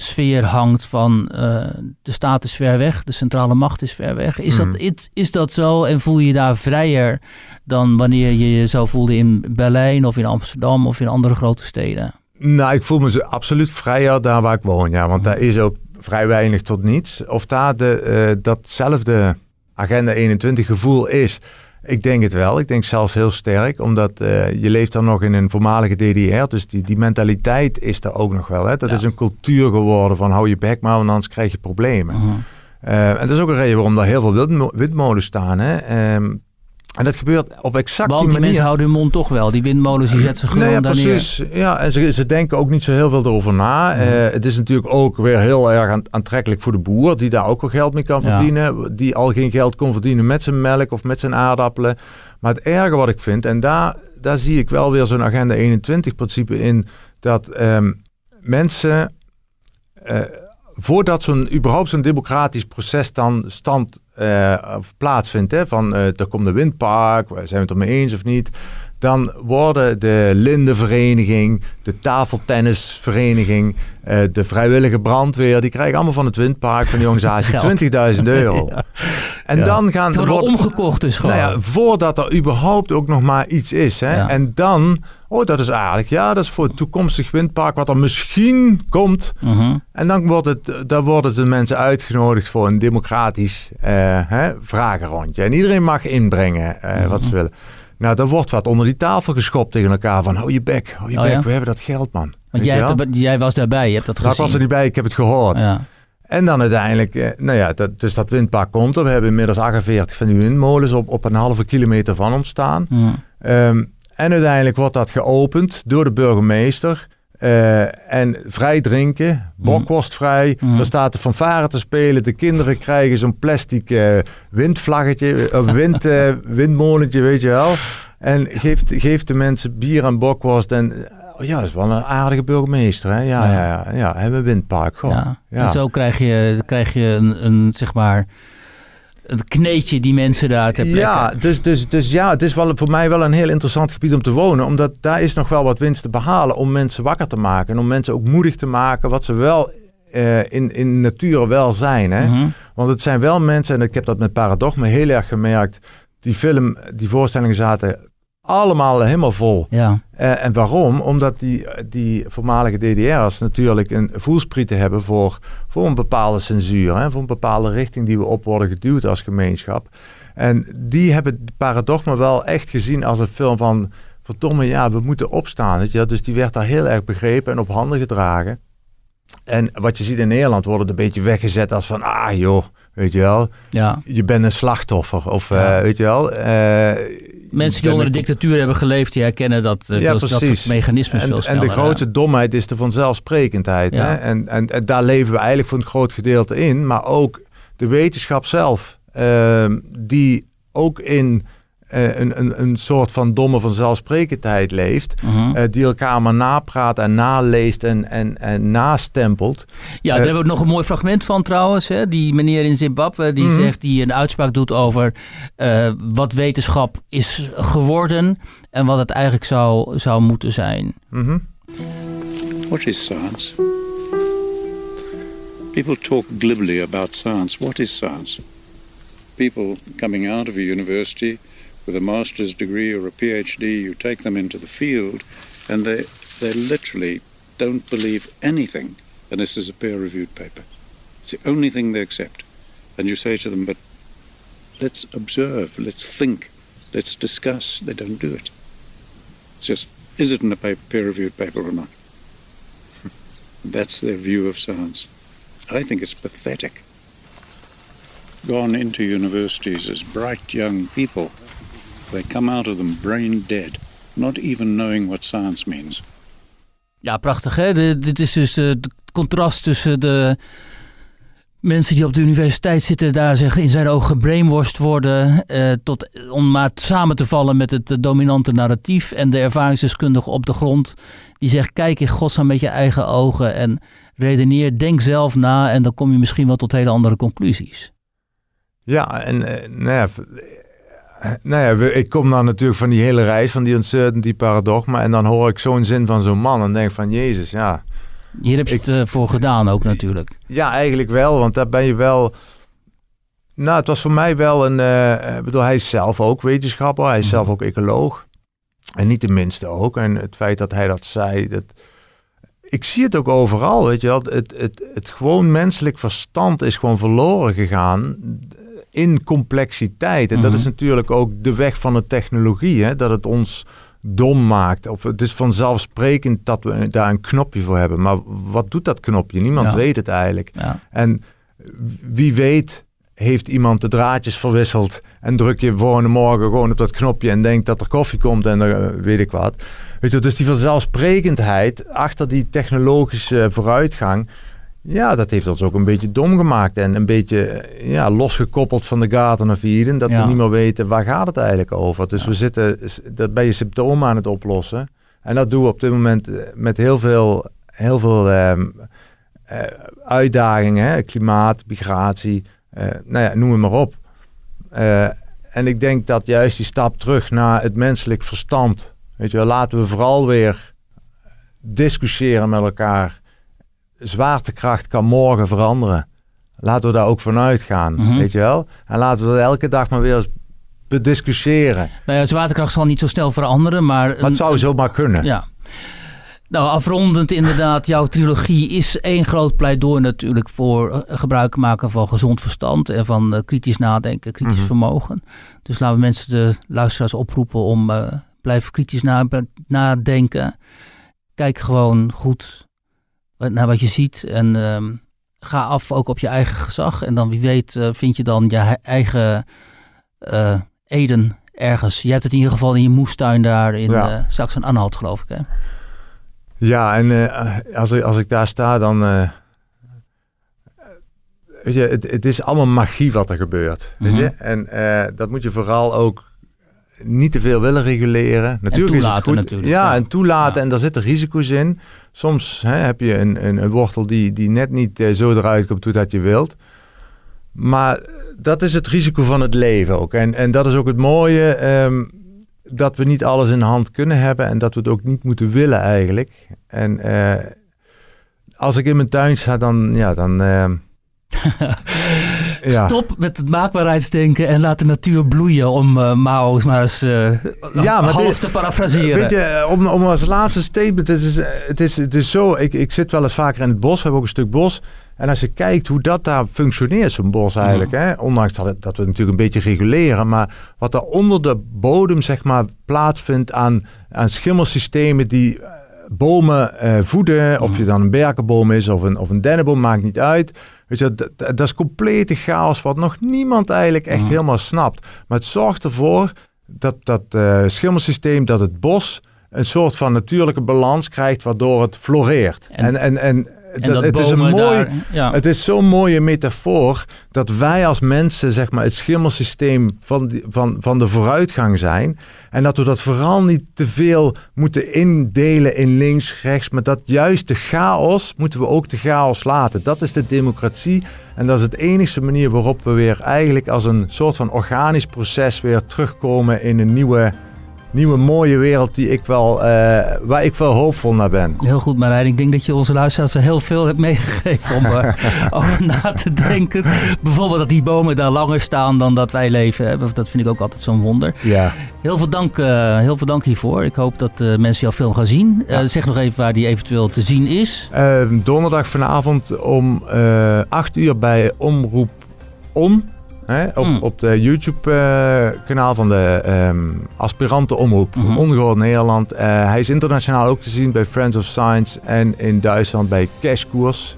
sfeer hangt van eh, de staat is ver weg, de centrale macht is ver weg. Is, Hmm. dat, is, is dat zo en voel je je daar vrijer dan wanneer je je zo voelde in Berlijn of in Amsterdam of in andere grote steden? Nou, ik voel me zo absoluut vrijer daar waar ik woon. Ja, want daar is ook vrij weinig tot niets. Of daar de, eh, datzelfde Agenda 21 gevoel is... Ik denk het wel. Ik denk zelfs heel sterk. Omdat eh, je leeft dan nog in een voormalige DDR. Dus die, die mentaliteit is er ook nog wel. Hè? Dat Ja. is een cultuur geworden van hou je bek maar, want anders krijg je problemen. Mhm. Eh, en dat is ook een reden waarom daar heel veel windmo- windmolens staan. Hè? En dat gebeurt op exact Want die mensen houden hun mond toch wel. Die windmolens die zetten ze gewoon Nee, ja, daar neer. precies. Ja, en ze, ze denken ook niet zo heel veel erover na. Mhm. Eh, het is natuurlijk ook weer heel erg aan- aantrekkelijk voor de boer, die daar ook wel geld mee kan Ja. verdienen. Die al geen geld kon verdienen met zijn melk of met zijn aardappelen. Maar het erge wat ik vind, en daar, daar zie ik wel weer zo'n Agenda 21-principe in, dat ehm, mensen, eh, voordat zo'n, überhaupt zo'n democratisch proces dan stand eh, plaatsvindt, hè, van eh er komt een windpark, zijn we het ermee eens of niet, dan worden de lindenvereniging, de tafeltennisvereniging, eh, de vrijwillige brandweer, die krijgen allemaal van het windpark van die organisatie Geld. 20.000 euro. En Ja. dan gaan Ze worden omgekocht dus gewoon. nou ja, voordat er überhaupt ook nog maar iets is. Hè? En dan, oh dat is aardig. Ja, dat is voor het toekomstig windpark wat er misschien komt. Mhm. En dan, wordt het, dan worden de mensen uitgenodigd voor een democratisch eh, hè, vragenrondje. En iedereen mag inbrengen eh, wat Mhm. ze willen. Nou, dan wordt wat onder die tafel geschopt tegen elkaar van hou je bek, hou je Oh, bek, ja? we hebben dat geld man. Want jij, hebt jij was daarbij, je hebt dat Nou, ik gezien. was er niet bij, ik heb het gehoord. Ja. En dan uiteindelijk, eh, nou ja, dat, dus dat windpark komt er. We hebben inmiddels 48 van die windmolens op, op een halve kilometer van ons staan. Hm. Ehm, en uiteindelijk wordt dat geopend door de burgemeester. Eh, en vrij drinken, bokworstvrij. Mhm. Er staat de fanfare te spelen. De kinderen krijgen zo'n plastic eh, windvlaggetje, een wind, windmolentje, weet je wel. En geeft, geeft de mensen bier en bokworst. En oh ja, dat is wel een aardige burgemeester. Hè? Ja, Ja. ja, ja, we windpark. Goh. Ja. Ja. En zo krijg je, krijg je een, een, zeg maar, een kneetje die mensen daar ter plekke. Ja, dus, dus, dus ja, het is wel voor mij wel een heel interessant gebied om te wonen. Omdat daar is nog wel wat winst te behalen om mensen wakker te maken. En om mensen ook moedig te maken wat ze wel eh, in, in natuur wel zijn. Hè? Mhm. Want het zijn wel mensen, en ik heb dat met Paradoxme heel erg gemerkt. Die film, die voorstellingen zaten allemaal helemaal vol. Ja, Eh, en waarom? Omdat die, die voormalige DDR'ers natuurlijk een voelsprieten hebben voor, voor een bepaalde censuur. Hè? Voor een bepaalde richting die we op worden geduwd als gemeenschap. En die hebben Paradoxma wel echt gezien als een film van... Verdomme, ja, we moeten opstaan. Weet je? Dus die werd daar heel erg begrepen en op handen gedragen. En wat je ziet in Nederland wordt het een beetje weggezet als van... Ah joh, weet je wel, ja. je bent een slachtoffer. Of Ja. eh, weet je wel... eh, Mensen die onder de een- dictatuur hebben geleefd, die herkennen dat, eh, Ja, veel, dat soort mechanismes veel En, en sneller. de grootste domheid is de vanzelfsprekendheid. Ja. Hè? En, en, en daar leven we eigenlijk voor een groot gedeelte in. Maar ook de wetenschap zelf, ehm, die ook in eh, een, een, een soort van domme vanzelfsprekendheid leeft. Mhm. eh, die elkaar maar napraat en naleest en, en, en nastempelt. Ja, daar hebben we ook nog een mooi fragment van trouwens. Hè? Die meneer in Zimbabwe die Mhm. zegt, die een uitspraak doet over eh, wat wetenschap is geworden en wat het eigenlijk zou, zou moeten zijn. Mhm. What is science? People talk glibly about science. What is science? People coming out of a university with a master's degree or a PhD, you take them into the field, and they, they literally don't believe anything unless there's a peer reviewed paper. It's the only thing they accept. And you say to them, but let's observe, let's think, let's discuss. They don't do it. It's just, is it in a peer reviewed paper or not? That's their view of science. I think it's pathetic. Gone into universities as bright young people, they come out of them brain dead, not even knowing what science means. Ja, prachtig hè. De- dit is dus eh, het contrast tussen de mensen die op de universiteit zitten, daar zeg, in zijn ogen gebrainwashed worden, eh, tot, om maar samen te vallen met het eh, dominante narratief. En de ervaringsdeskundige op de grond, die zegt, kijk in godsnaam met je eigen ogen en redeneer, denk zelf na en dan kom je misschien wel tot hele andere conclusies. Ja, en eh, nou ja, nou ja, ik kom dan natuurlijk van die hele reis, van die uncertainty paradoxma. En dan hoor ik zo'n zin van zo'n man en denk van, Jezus, ja. Hier heb je Ik- het eh, voor gedaan ook natuurlijk. Ja, eigenlijk wel, want daar ben je wel... Nou, het was voor mij wel een... ik bedoel, hij is zelf ook wetenschapper, hij is zelf ook ecoloog. En niet de minste ook. En het feit dat hij dat zei, dat... Ik zie het ook overal, weet je wel. Het, het, het gewoon menselijk verstand is gewoon verloren gegaan in complexiteit. En dat Mhm. is natuurlijk ook de weg van de technologie, hè? dat het ons dom maakt. Of het is vanzelfsprekend dat we daar een knopje voor hebben. Maar wat doet dat knopje? Niemand Ja. weet het eigenlijk. Ja. En wie weet heeft iemand de draadjes verwisseld en druk je volgende morgen gewoon op dat knopje en denkt dat er koffie komt en eh, weet ik wat. Weet je, dus die vanzelfsprekendheid achter die technologische vooruitgang, ja, dat heeft ons ook een beetje dom gemaakt en een beetje eh, ja, losgekoppeld van de Garden of Eden, dat Ja. we niet meer weten waar gaat het eigenlijk over. Dus we zitten, dat ben je symptomen aan het oplossen. En dat doen we op dit moment eh, met heel veel, heel veel ehm, eh, uitdagingen, hè? klimaat, migratie, eh, nou ja, noem het maar op. En ik denk dat juist die stap terug naar het menselijk verstand, weet je wel, laten we vooral weer discussiëren met elkaar. Zwaartekracht kan morgen veranderen. Laten we daar ook vanuit gaan, Mhm. weet je wel. En laten we dat elke dag maar weer eens bediscussiëren. Nou ja, zwaartekracht zal niet zo snel veranderen, maar... Maar het zou zomaar kunnen. Ja. Nou, afrondend inderdaad, jouw trilogie is één groot pleidooi natuurlijk voor eh, gebruik maken van gezond verstand en van uh, kritisch nadenken, kritisch Mhm. vermogen. Dus laten we mensen, de luisteraars oproepen om uh, blijf kritisch na, nadenken. Kijk gewoon goed naar wat je ziet en uh, ga af ook op je eigen gezag. En dan wie weet uh, vind je dan je eigen uh, Eden ergens. Je hebt het in ieder geval in je moestuin daar in ja. uh, Saxen-Anhalt geloof ik hè? Ja, en uh, als, ik, als ik daar sta, dan. Weet je, het, het, is allemaal magie wat er gebeurt. Weet Mhm. je? En dat moet je vooral ook niet te veel willen reguleren. Natuurlijk toelaten, is het goed. natuurlijk, ja, ja. en toelaten. Ja. En daar zitten risico's in. Soms hè, heb je een, een, een, wortel die, die net niet uh, zo eruit komt hoe dat je wilt. Maar dat is het risico van het leven ook. En, en dat is ook het mooie. Um, dat we niet alles in hand kunnen hebben en dat we het ook niet moeten willen eigenlijk. En uh, als ik in mijn tuin sta, dan ja, dan. Uh, ja. Stop met het maakbaarheidsdenken en laat de natuur bloeien om uh, Mao's maar eens ja, maar half dit, te parafraseren. Weet je, om, om als laatste statement, het is, het is, het is zo, ik, ik zit wel eens vaker in het bos, we hebben ook een stuk bos. En als je kijkt hoe dat daar functioneert, zo'n bos eigenlijk, ja. hè? ondanks dat, het, dat we het natuurlijk een beetje reguleren, maar wat er onder de bodem zeg maar plaatsvindt aan, aan schimmelsystemen die uh, bomen uh, voeden, of je dan een berkenboom is of een, of een dennenboom, maakt niet uit. Weet je, dat, dat is complete chaos wat nog niemand eigenlijk echt ja. helemaal snapt. Maar het zorgt ervoor dat dat uh, schimmelsysteem, dat het bos een soort van natuurlijke balans krijgt, waardoor het floreert. En, en, en, en dat het is een mooi, daar, ja. het is zo'n mooie metafoor dat wij als mensen zeg maar het schimmelsysteem van, die, van, van de vooruitgang zijn en dat we dat vooral niet te veel moeten indelen in links, rechts, maar dat juist de chaos moeten we ook de chaos laten. Dat is de democratie en dat is het enige manier waarop we weer eigenlijk als een soort van organisch proces weer terugkomen in een nieuwe nieuwe mooie wereld die ik wel, uh, waar ik wel hoopvol naar ben. Heel goed Marijn, ik denk dat je onze luisteraars er heel veel hebt meegegeven om uh, over na te denken. Bijvoorbeeld dat die bomen daar langer staan dan dat wij leven. Dat vind ik ook altijd zo'n wonder. Ja. Heel veel dank, uh, heel veel dank hiervoor. Ik hoop dat mensen jouw film gaan zien. Ja. zeg nog even waar die eventueel te zien is. Ehm, donderdag vanavond om 8 uur bij Omroep On. Hè, op, Mm. op de YouTube-kanaal van de um, aspirantenomroep Mhm. Ongehoord Nederland. Uh, hij is internationaal ook te zien bij Friends of Science en in Duitsland bij Cashkoers.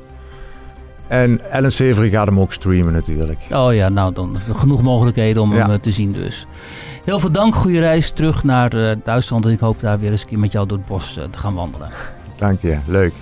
En Ellen Severi gaat hem ook streamen natuurlijk. Oh ja, nou dan genoeg mogelijkheden om Ja. hem uh, te zien dus. Heel veel dank, goede reis terug naar uh, Duitsland en ik hoop daar weer eens een keer met jou door het bos te gaan wandelen. Dank je, leuk.